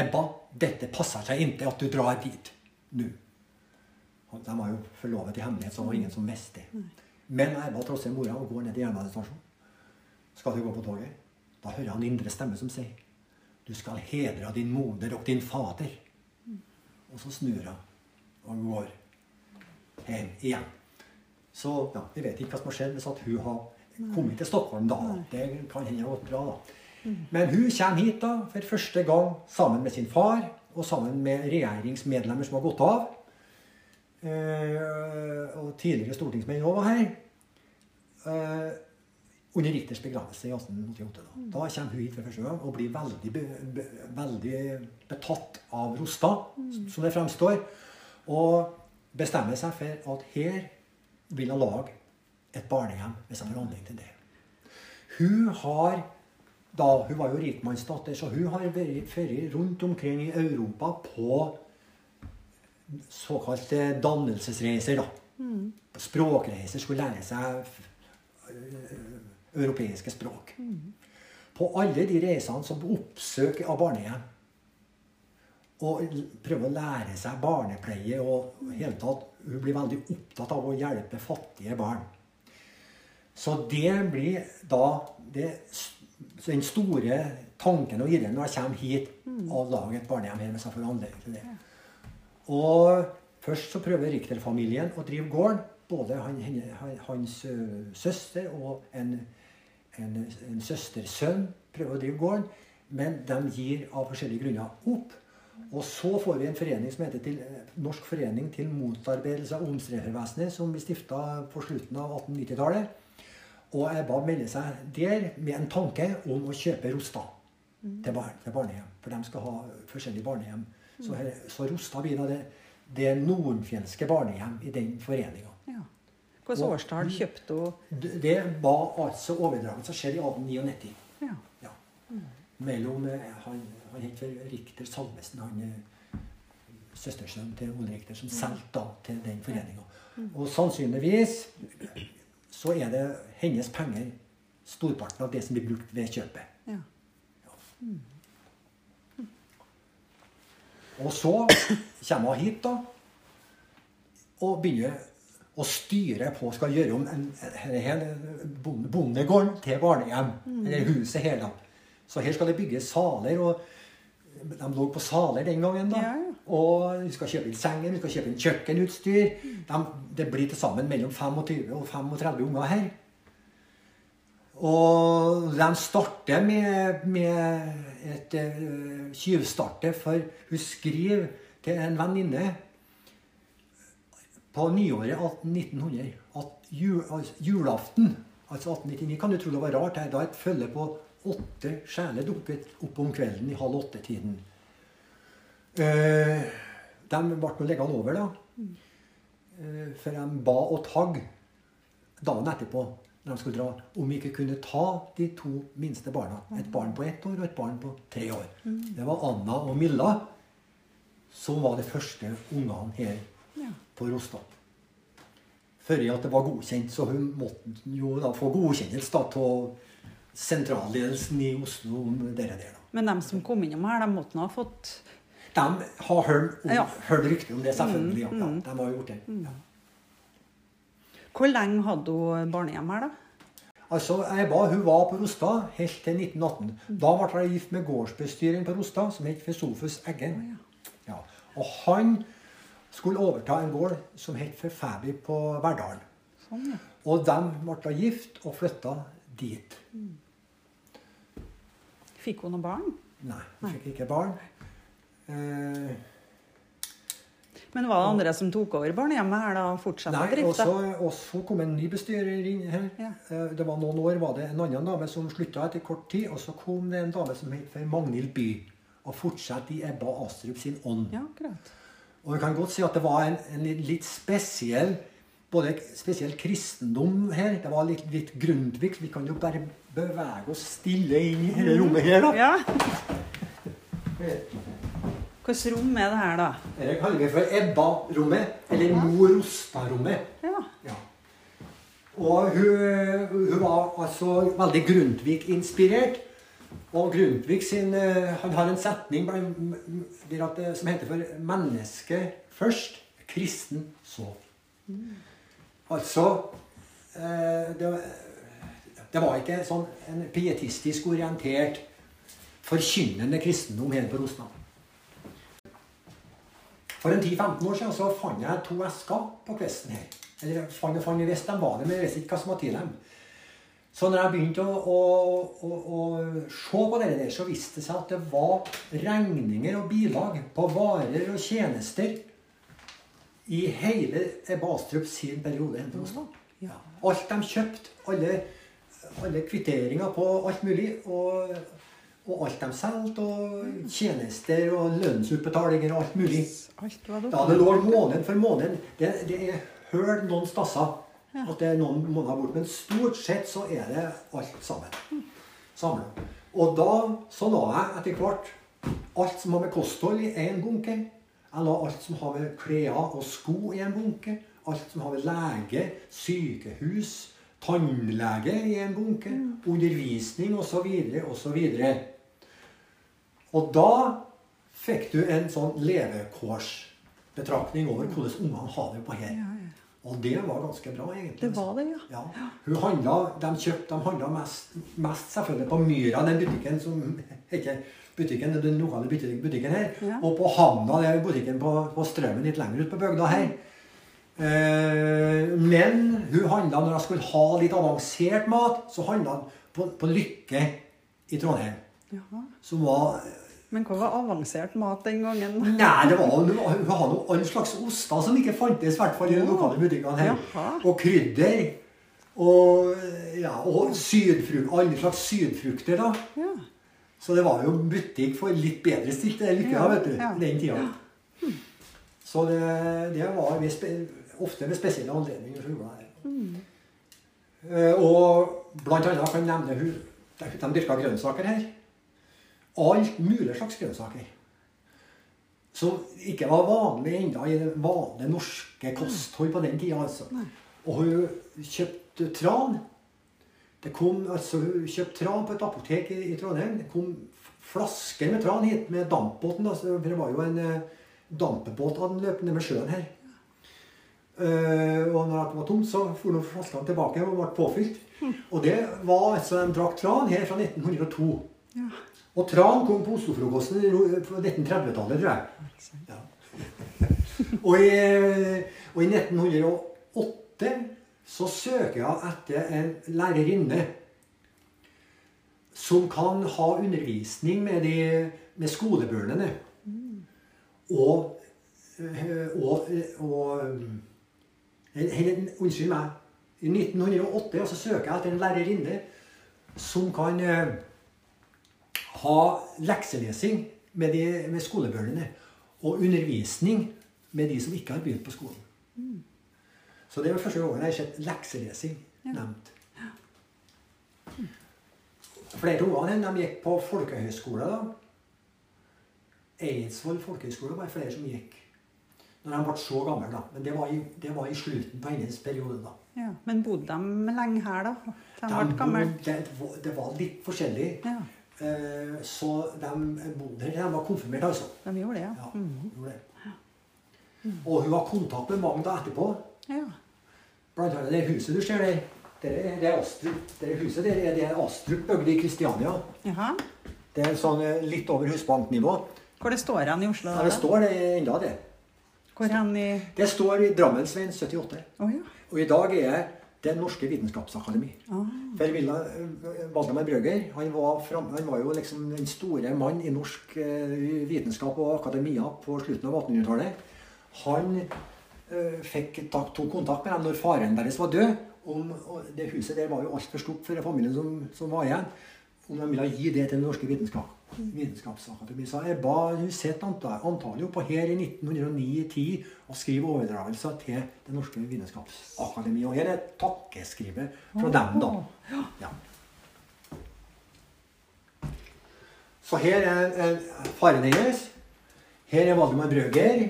Ebba, dette passer seg ikke at du drar dit nå. De var jo forlovet i hemmelighet, så det var ingen som visste det. Men Ebba trosser mora og går ned til jernbanestasjonen. Skal du gå på toget? Da hører han indre stemme som sier Du skal hedre din moder og din fader. Og så snur hun og går hjem igjen. Så ja, vi vet ikke hva som har skjedd hvis at hun har kommet til Stockholm da. Det kan hende gått bra, da. Men hun kommer hit da for første gang sammen med sin far og sammen med regjeringsmedlemmer som har gått av. Eh, og tidligere stortingsmenn òg var her. Eh, under Richters begravelse i 1888. Da. da kommer hun hit for første gang og blir veldig, be, be, veldig betatt av Rostad, som det fremstår. Og bestemmer seg for at her vil hun lage et barnehjem hvis hun får anledning til det. Hun har da, Hun var jo rikmannsdatter, så hun har vært rundt omkring i Europa på såkalte dannelsesreiser. da. Språkreiser. Skulle lære seg europeiske språk. På alle de reisene som oppsøker oppsøk av barnehjem. Og prøver prøve å lære seg barnepleie og hele tatt, Hun blir veldig opptatt av å hjelpe fattige barn. Så det blir da det, den store tanken og ideen når jeg kommer hit og lager et barnehjem her hvis jeg får anledning til det. Og først så prøver Richter-familien å drive gården. Både han, hans søster og en, en, en søstersønn prøver å drive gården. Men de gir av forskjellige grunner opp. Og så får vi en forening som heter til, Norsk forening til motarbeidelse av omstreifervesenet, som vi stifta på slutten av 1890-tallet. Og Ebba melder seg der med en tanke om å kjøpe Rosta til, barn, til barnehjem. For de skal ha forskjellige barnehjem. Så, her, så Rosta blir det, det nordfjelske barnehjem i den foreninga. Ja. Hvilket årstall kjøpte hun Det var altså overdragelsen skjedde i 1899. ja. Ja. Mellom eh, Han, han het Rikter Salvesen, han eh, søstersønnen til Ole Rikter, som solgte da til den foreninga. Og sannsynligvis så er det hennes penger, storparten av det som blir brukt ved kjøpet. ja. Og så kommer hun hit, da, og begynner å styret på skal gjøre om en, en, en bonde, bondegården til barnehjem. Eller huset hele. Så her skal det bygges saler. og De lå på saler den gangen. da. Ja, ja. Og vi skal kjøpe inn senger, vi skal kjøpe inn kjøkkenutstyr. De, det blir til sammen mellom 25 og 35 unger her. Og de starter med, med et uh, tyvstarte, for hun skriver til en venninne på nyåret 1900 at jul, altså, julaften, altså 1899 Kan du tro det var rart? her, Da et følge på åtte sjeler dukket opp om kvelden i halv åtte-tiden. Eh, de ble nå liggende over, da. Eh, for de ba og tagg dagen etterpå når de skulle dra, om vi ikke kunne ta de to minste barna. Et barn på ett år og et barn på tre år. Det var Anna og Milla som var de første ungene her Ja. på Rostad. Før at det var godkjent, så hun måtte jo da få godkjennelse av sentralledelsen i Oslo om det der. da. Men de som kom innom her, de måtte nå ha fått De har hørt, Ja. hørt rykter om det, selvfølgelig. Mm, mm. de har gjort det. Ja. Hvor lenge hadde hun barnehjem her, da? Altså, jeg ba, hun var på Rostad helt til 1918. Da ble hun gift med gårdsbestyreren på Rostad, som het Fesofus Eggen. Ja. Og han skulle overta en gård som het Forfæby på Verdal. Sånn, ja. Og de ble da gift og flytta dit. Fikk hun noen barn? Nei, hun fikk ikke barn. Eh, Men var det andre som tok over barnehjemmet her da fortsatte nei, og drifta? så, og så kom en ny bestyrer inn her. Ja. Eh, det var Noen år var det en annen dame som slutta etter kort tid. Og så kom det en dame som het Magnhild By. Og fortsatte i Ebba Astrup sin ånd. Ja, akkurat. Og vi kan godt si at det var en, en litt spesiell både spesiell kristendom her. Det var litt, litt Grundtvig. Vi kan jo bare bevege oss stille inn i dette rommet her, da. Ja. Hvilket rom er det her, da? Dette kaller vi for Ebba-rommet, eller Mor Rosta-rommet. Ja. Ja. Og hun, hun var altså veldig Grundtvig-inspirert. Og Grundtvig sin, eh, han har en setning det- som heter for 'menneske først, kristen så'. Altså eh, det, det var ikke sånn en pietistisk orientert, forkynnende kristendom her på Rosna. For en 10-15 år siden så fant jeg to esker på kvesten her. Eller fant og fant, jeg visste de var der, men jeg visste ikke hva som var til dem. Så når jeg begynte å, å, å, å se på det der, så viste det seg at det var regninger og bilag på varer og tjenester i hele Bastrup sin periode. Ja. Alt de kjøpte, alle, alle kvitteringer på alt mulig. Og, og alt de solgte, og tjenester og lønnsutbetalinger og alt mulig. Alt Da det lå måned for måned Det, det er hørt noen stasser at det er noen måneder bort, men stort sett så er det alt sammen. Samlet. Og da så la jeg etter hvert alt som har med kosthold i én bunke. Jeg la alt som har med klær og sko i en bunke. Alt som har med lege, sykehus, tannlege i en bunke. Undervisning osv. osv. Og da fikk du en sånn levekårsbetraktning over hvordan ungene har det på her. Og det var ganske bra, egentlig. Det var det, ja. Ja. Hun handla, de kjøpte, de handla mest, mest selvfølgelig på Myra, den butikken som heter butikken, den lokale butikken her. Ja. Og på Hamna, det er butikken på, på Strømmen litt lenger ut på bygda her. Eh, men hun handla når hun skulle ha litt avansert mat, så handla hun på, på Lykke i Trondheim. Ja. Som var Men hva var avansert mat den gangen? Nei, det var, det var, hun hadde all slags oster som ikke fantes, i hvert fall i de lokale butikkene her. Jaha. Og krydder. Og, ja, og sydfrukt, alle slags sydfrukter, da. Ja. Så det var jo butikk for litt bedre stilte lykke, Ja, vet du, ja. den tida. Så det, det var spe, ofte ved spesielle anledninger. Så gjorde jeg Mm. Og blant annet kan jeg nevne hun, de dyrka grønnsaker her. Alt mulig slags grønnsaker. Som ikke var vanlig ennå i det vanlige norske kosthold på den tida. Altså. Og hun kjøpte tran. Det kom, altså, hun kjøpte tran på et apotek i, i Trondheim. Det kom flasker med tran hit med dampbåten. Altså, for det var jo en eh, dampbåt av løpt ned med sjøen her. Uh, og når det var tomt, så for flaskene tilbake og ble påfylt. Og det var altså de drakk tran her fra 1902. Ja. Og tran kom på Oslo-frokosten på 1930-tallet, tror jeg. Ja. og, i, og i 1908 så søker jeg etter en lærerinne som kan ha undervisning med, de, med skolebørnene. Og, eh, og, og eh, Unnskyld meg. I 1908 så søker jeg etter en lærerinne som kan eh, ha lekselesing med, de, med skolebørnene. Og undervisning med de som ikke har begynt på skolen. Så det var første gangen jeg har sett lekselesing nevnt. Flere av ungene gikk på folkehøyskole. da. Eidsvoll folkehøyskole var flere som gikk. Når de ble så gamle, da. Men det var i, det var i slutten på hennes periode. da. Ja. Men bodde de lenge her, da? De De bodde- det, var- det var litt forskjellig. Eh, så de bodde her. De var konfirmert, altså. de gjorde det, ja. Ja, Mm. gjorde det. Og hun har kontakt med mange da etterpå. ja. Blant annet det huset du ser der. Det er, det er Astrup. Det huset der er det er Astrup bygde i Kristiania. Jaha. Det er sånn eh, litt over husbanknivå. Hvor det står han i Oslo? Ja, det står det enda det. Hvor han i Det står i Drammensveien 78. Oh, ja. Og i dag er jeg Det norske vitenskapsakademi. Ah. For Villa, Valdemar Brøgger han var, fram, han var jo liksom den store mann i norsk eh, vitenskap og akademia på slutten av 1800-tallet. Han uh, fikk tak, tok kontakt med dem når faren deres var død. Om, og det huset der var jo altfor stort for familien som, som var igjen. Om de ville gi det til den norske vitenskap, vitenskapsakademi. Så jeg ba hun sitter på her i 1909-10 og skrive overdragelser til Det norske vitenskapsakademi. Og her er takkeskrivet fra dem, da. Ja. Så her er er faren hennes. Her er Valdemar Brøgger.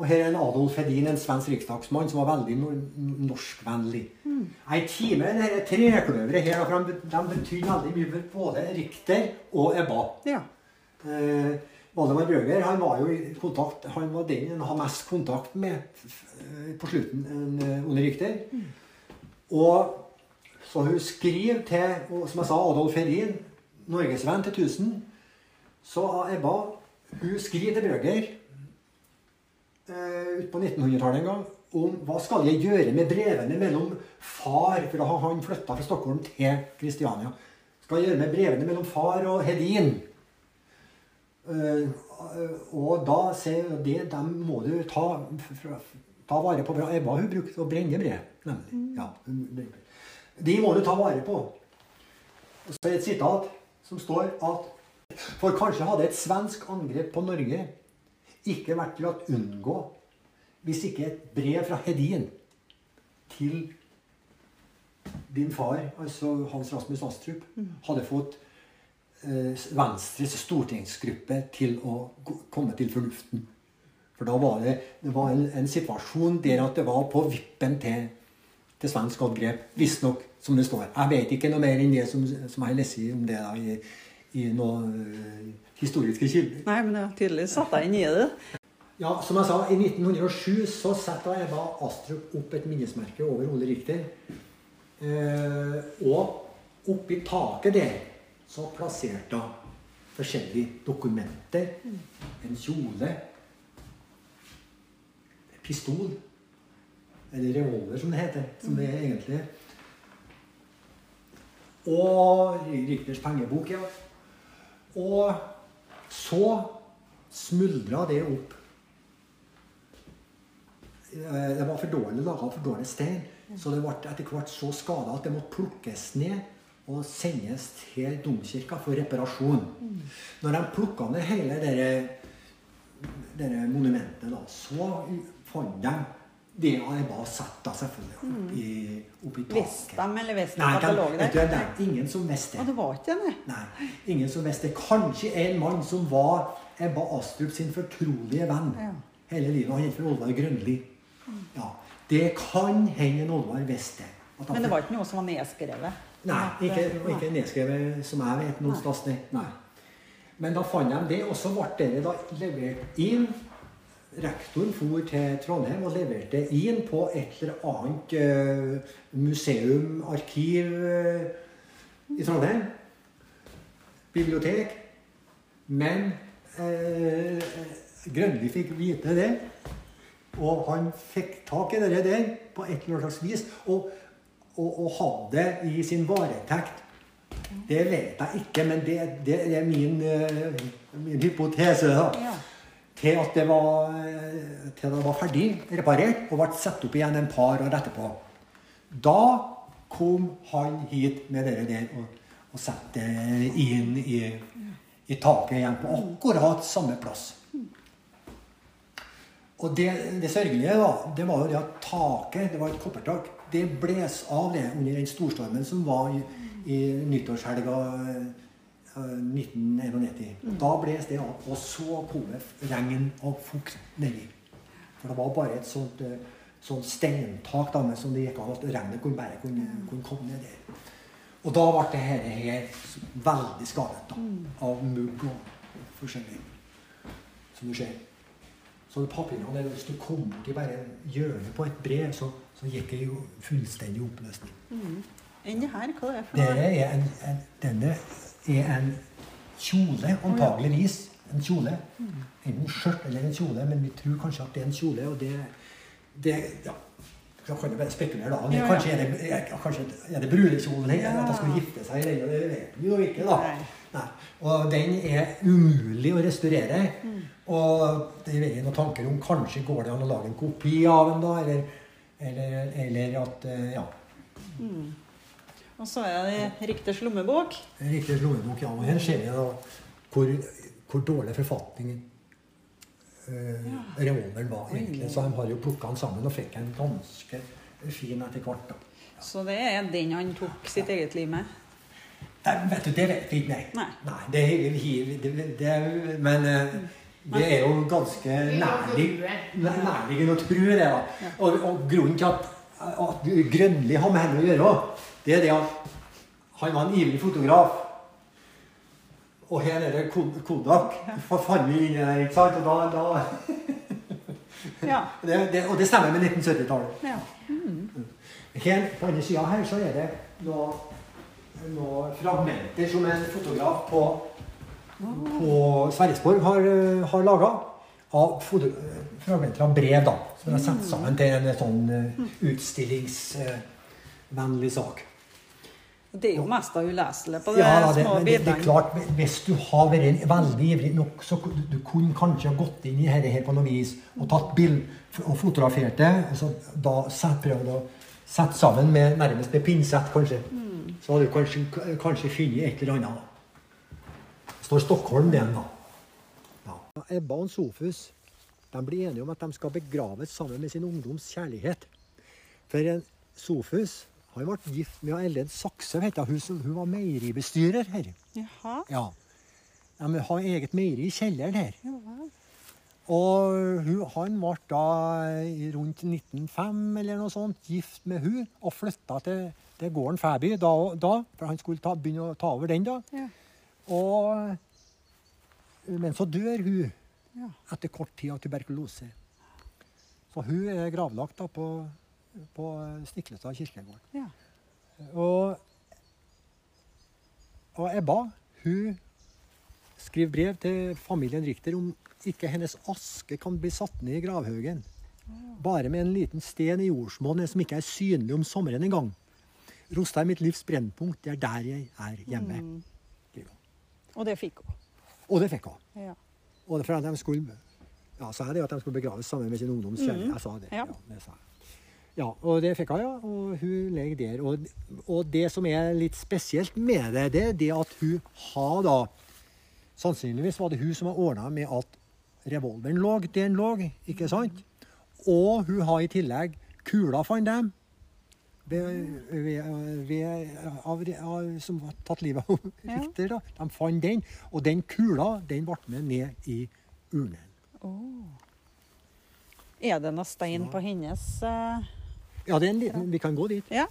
Og her er en Adolf Hedin, en svensk riksdagsmann som var veldig norskvennlig. norskvennlig. Ei time det her trekløveret her, for de, betyr veldig mye for både Richter og Ebba. ja. Eh, Valdemar Brøger han var jo i kontakt, han var den en har mest kontakt med eh, på slutten, en Richter. Mm. Og så hun skriver til, som jeg sa, Adolf Hedin, norgesvenn til 1000. Så Ebba hun skriver til Brøgger eh, ut på 1900-tallet en gang om hva skal jeg gjøre med brevene mellom far For da har han flytta fra Stockholm til Kristiania. Skal jeg gjøre med brevene mellom far og Hedin? Eh, og da sier det dem må du ta, ta vare på. Ebba hun brukte å brenne brev, nemlig. Ja, brenne brev. de må du ta vare på. Så er det et sitat som står at For kanskje hadde et svensk angrep på Norge ikke vært til å unngå hvis ikke et brev fra Hedin til din far, altså Hans Rasmus Astrup, hadde fått eh, Venstres stortingsgruppe til å komme til fornuften. For da var det, det var en, en situasjon der at det var på vippen til, til svensk angrep. Visstnok, som det står. Jeg vet ikke noe mer enn det som, som jeg har lest om det da, i, i noen eh, historiske kilder. Nei, men jeg har tydeligvis satt deg inn i det. Ja, som jeg sa, I 1907 så satte Eva Astrup opp et minnesmerke over Ole Richter. Eh, og oppi taket der så plasserte hun forskjellige dokumenter. En kjole. En pistol. Eller revolver, som det heter. Som det er egentlig. Og Richters pengebok, ja. Og Så smuldra det opp. Eh, Det var for dårlig laga, for dårlig stein. Så det ble etter hvert så skada at det måtte plukkes ned og sendes til domkirka for reparasjon. Når de plukka ned hele dette, monumentet, da, så fant de det har jeg bare satt da selvfølgelig opp i, opp i taket. Visste de, eller visste de det der? vet du, det er ingen som visste Og det var ikke det, nei. Ingen som visste. Kanskje en mann som var Ebba Astrup sin fortrolige venn Ja. hele livet. Han het for Oddvar Grønli. Ja, det kan hende en Oddvar visste. det. Men det var ikke noe som var nedskrevet? Nei, ikke, eh, ikke nedskrevet som jeg vet noen sted. Nei. Men da fant de det, og så ble det da levert inn. Rektoren for til Trondheim og leverte inn på et eller annet eh, museum, arkiv eh, i Trondheim. Bibliotek. Men eh, Grønli fikk vite det. Og han fikk tak i det der på et eller annet slags vis. Og, og, og hadde det i sin varetekt. Det vet jeg ikke, men det, det er min, eh, min hypotese. da. Ja. Til at det var, eh, til det var ferdig reparert og ble satt opp igjen en par år etterpå. Da kom han hit med det der og, og satte det inn i, i taket igjen på akkurat samme plass. Og det, det sørgelige da, det var jo det at taket, det var et koppertak, det bles av det under den storstormen som var i, i nyttårshelga eh, 1991. Da bles det av, og så kom det regn og fukt nedi. For det var bare et sånt, eh, sånt steintak da, som det gikk av at regnet kunne bare kunne, kunne komme ned der. Og da ble det her, her veldig skadet da, av mugg og forskjellig, som du ser. Så papirene Hvis du kom borti bare hjørnet på et brev, så, så gikk det jo fullstendig oppløsning. Enn det her, hva er det for noe? noe? er en, en, denne er en kjole, antageligvis. En kjole. Enten skjørt eller en kjole, men vi tror kanskje at det er en kjole. Og det, det ja, Da kan jeg bare spekulere, da. Men. Kanskje er det, kanskje er det brudekjolen her? At de skulle gifte seg i den, og det vet vi jo ikke, da. Nei. Og den er umulig å restaurere. Mm. Og det er noen tanker om kanskje går det an å lage en kopi av den, da, eller, eller, eller at eh, Ja. Og så er det Rikters lommebok. En riktig lommebok, ja. Og her ser vi da hvor, hvor dårlig forfatning uh, revolveren var, egentlig. Så de har jo plukka den sammen og fikk en ganske fin etter hvert. da. Så det er den han tok sitt eget liv med. Nei, vet du, det vet vi ikke, nei. Nei. det, det, det, det, men eh, det er jo ganske nærlig- nærliggende å tro det. da. Og, og grunnen til at, at Grønli har med henne å gjøre, det er det at han var en ivrig fotograf. Og her er det Kodak. For fant vi i det, ikke sant? Og, da, da, Ja. det, det, og det stemmer med 1970-tallet. ja. Her på andre sida her så er det noen noe fragmenter som en fotograf på, på Sverresborg har, eh, har laga. Av fragmenter av brev da, som er satt sammen til en sånn eh, utstillingsvennlig sak. Det er jo mest uleselig på de Ja, det, små bitene. det, det er klart, Hvis du har vært veldig ivrig nok, så du kunne kanskje ha gått inn i dette her på noe vis og tatt bild og fotografert det. og så da prøvd å sette sammen med nærmest med pinsett, kanskje. Så hadde du kanskje, kanskje funnet et eller annet. Det står Stockholm igjen, da. Ja. Ebba og Sofus de blir enige om at de skal begraves sammen med sin ungdoms kjærlighet. For en Sofus han ble gift med Ellen Sakse. Hun, som- hun var meieribestyrer her. Jaha. Ja. De har eget meieri i kjelleren her. Jaha. Og hun, han ble da rundt 1905 eller noe sånt gift med hun og flytta til, til gården Fæby da, da, for han skulle ta, begynne å ta over den. da. Ja. Og, men så dør hun Ja. etter kort tid av tuberkulose. Så hun er gravlagt da på, på Stiklestad kirkegård. Ja. Og, og Ebba hun skriver brev til familien Richter om ikke hennes aske kan bli satt ned i gravhaugen. Bare med en liten sten i jordsmonnet som ikke er synlig om sommeren engang. Rostad er mitt livs brennpunkt. Det er der jeg er hjemme. Mm. Og det fikk hun. Og det fikk hun. Ja. Og det for at de skulle Ja, sa jeg det at de skulle begraves sammen med sin ungdoms kjærlighet? Jeg sa det. Mm. Ja. Ja, det sa jeg. Ja, og det fikk hun, ja. Og hun ligger der. Og, og det som er litt spesielt med det, det er det at hun har da Sannsynligvis var det hun som har ordna med at revolveren lå der den lå, ikke sant? Og hun har i tillegg kula, fant dem. Ved, ved, ved, av, av, som har tatt livet av Ja. Richter. Da. De fant den, og den kula den ble med ned i urnen. Er det noe stein på hennes eh, Ja, det er en liten, vi kan gå dit. Ja.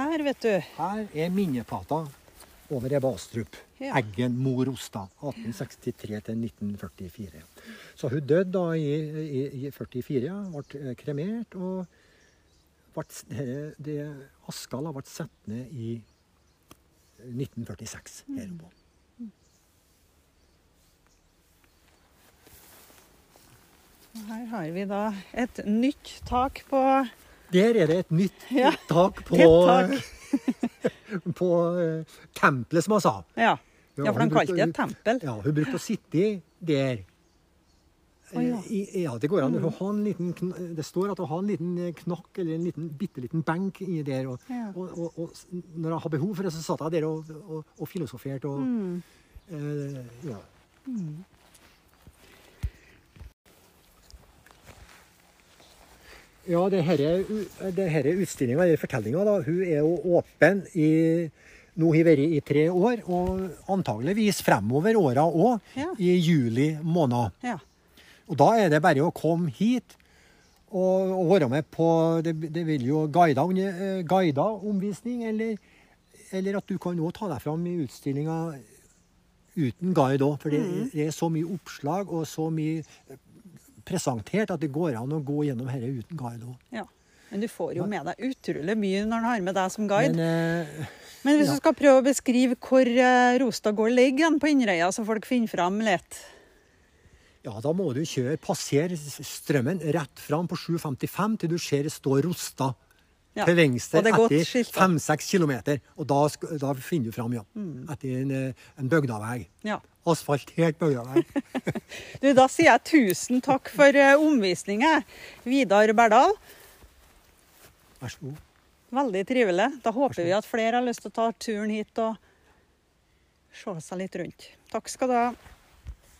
Her, vet du. Her er minneplata over Ebba Astrup. Ja. Eggen Mor Osta. 1863-1944. Så hun døde da i, i, i 44, ja, ble kremert. Og ble, det, det, ble satt ned i 1946 her oppe. Og Her har vi da et nytt tak på Der er det et nytt Ja, tak på, et tak. på eh, tempelet, som hun sa. Ja, ja for de kalte det et tempel. Ja, hun brukte å sitte der. Oh, ja. I, ja, det går an. liten, kn- det står at hun har en liten eh, knakk eller en liten, bitte liten benk inni der. Og, Ja. og, og, og når hun har behov for det, så satt hun der og, filosoferte. Og, Mm. eh, ja. Ja, det denne utstillinga, eller fortellinga, hun er jo åpen i Nå har vært i tre år, og antageligvis fremover åra òg, Ja. i juli måned. Ja. Og da er det bare å komme hit og, og være med på Det, det vil jo guida, eh, guida omvisning, eller, eller at du kan òg ta deg fram i utstillinga uten guide òg. For det, det er så mye oppslag og så mye presentert at det går an å gå gjennom dette uten guide òg. ja. Men du får jo med deg utrolig mye når han har med deg som guide. Men Men, eh, hvis ja. du skal prøve å beskrive hvor eh, Rostad gård ligger på Inderøya, så folk finner fram litt ja, da må du kjøre, passere strømmen rett fram på 7.55 til du ser det står Rosta. Ja. Til venstre er etter fem-seks kilometer. Og da, da finner du fram, ja. Mm. Etter en, eh, en bygdavei. Ja. Asfaltert bygdavei. Du, da sier jeg tusen takk for eh, omvisningen, Vidar Berdal. Vær så god. Veldig trivelig. Da håper vi at flere har lyst til å ta turen hit og se seg litt rundt. Takk skal du ha.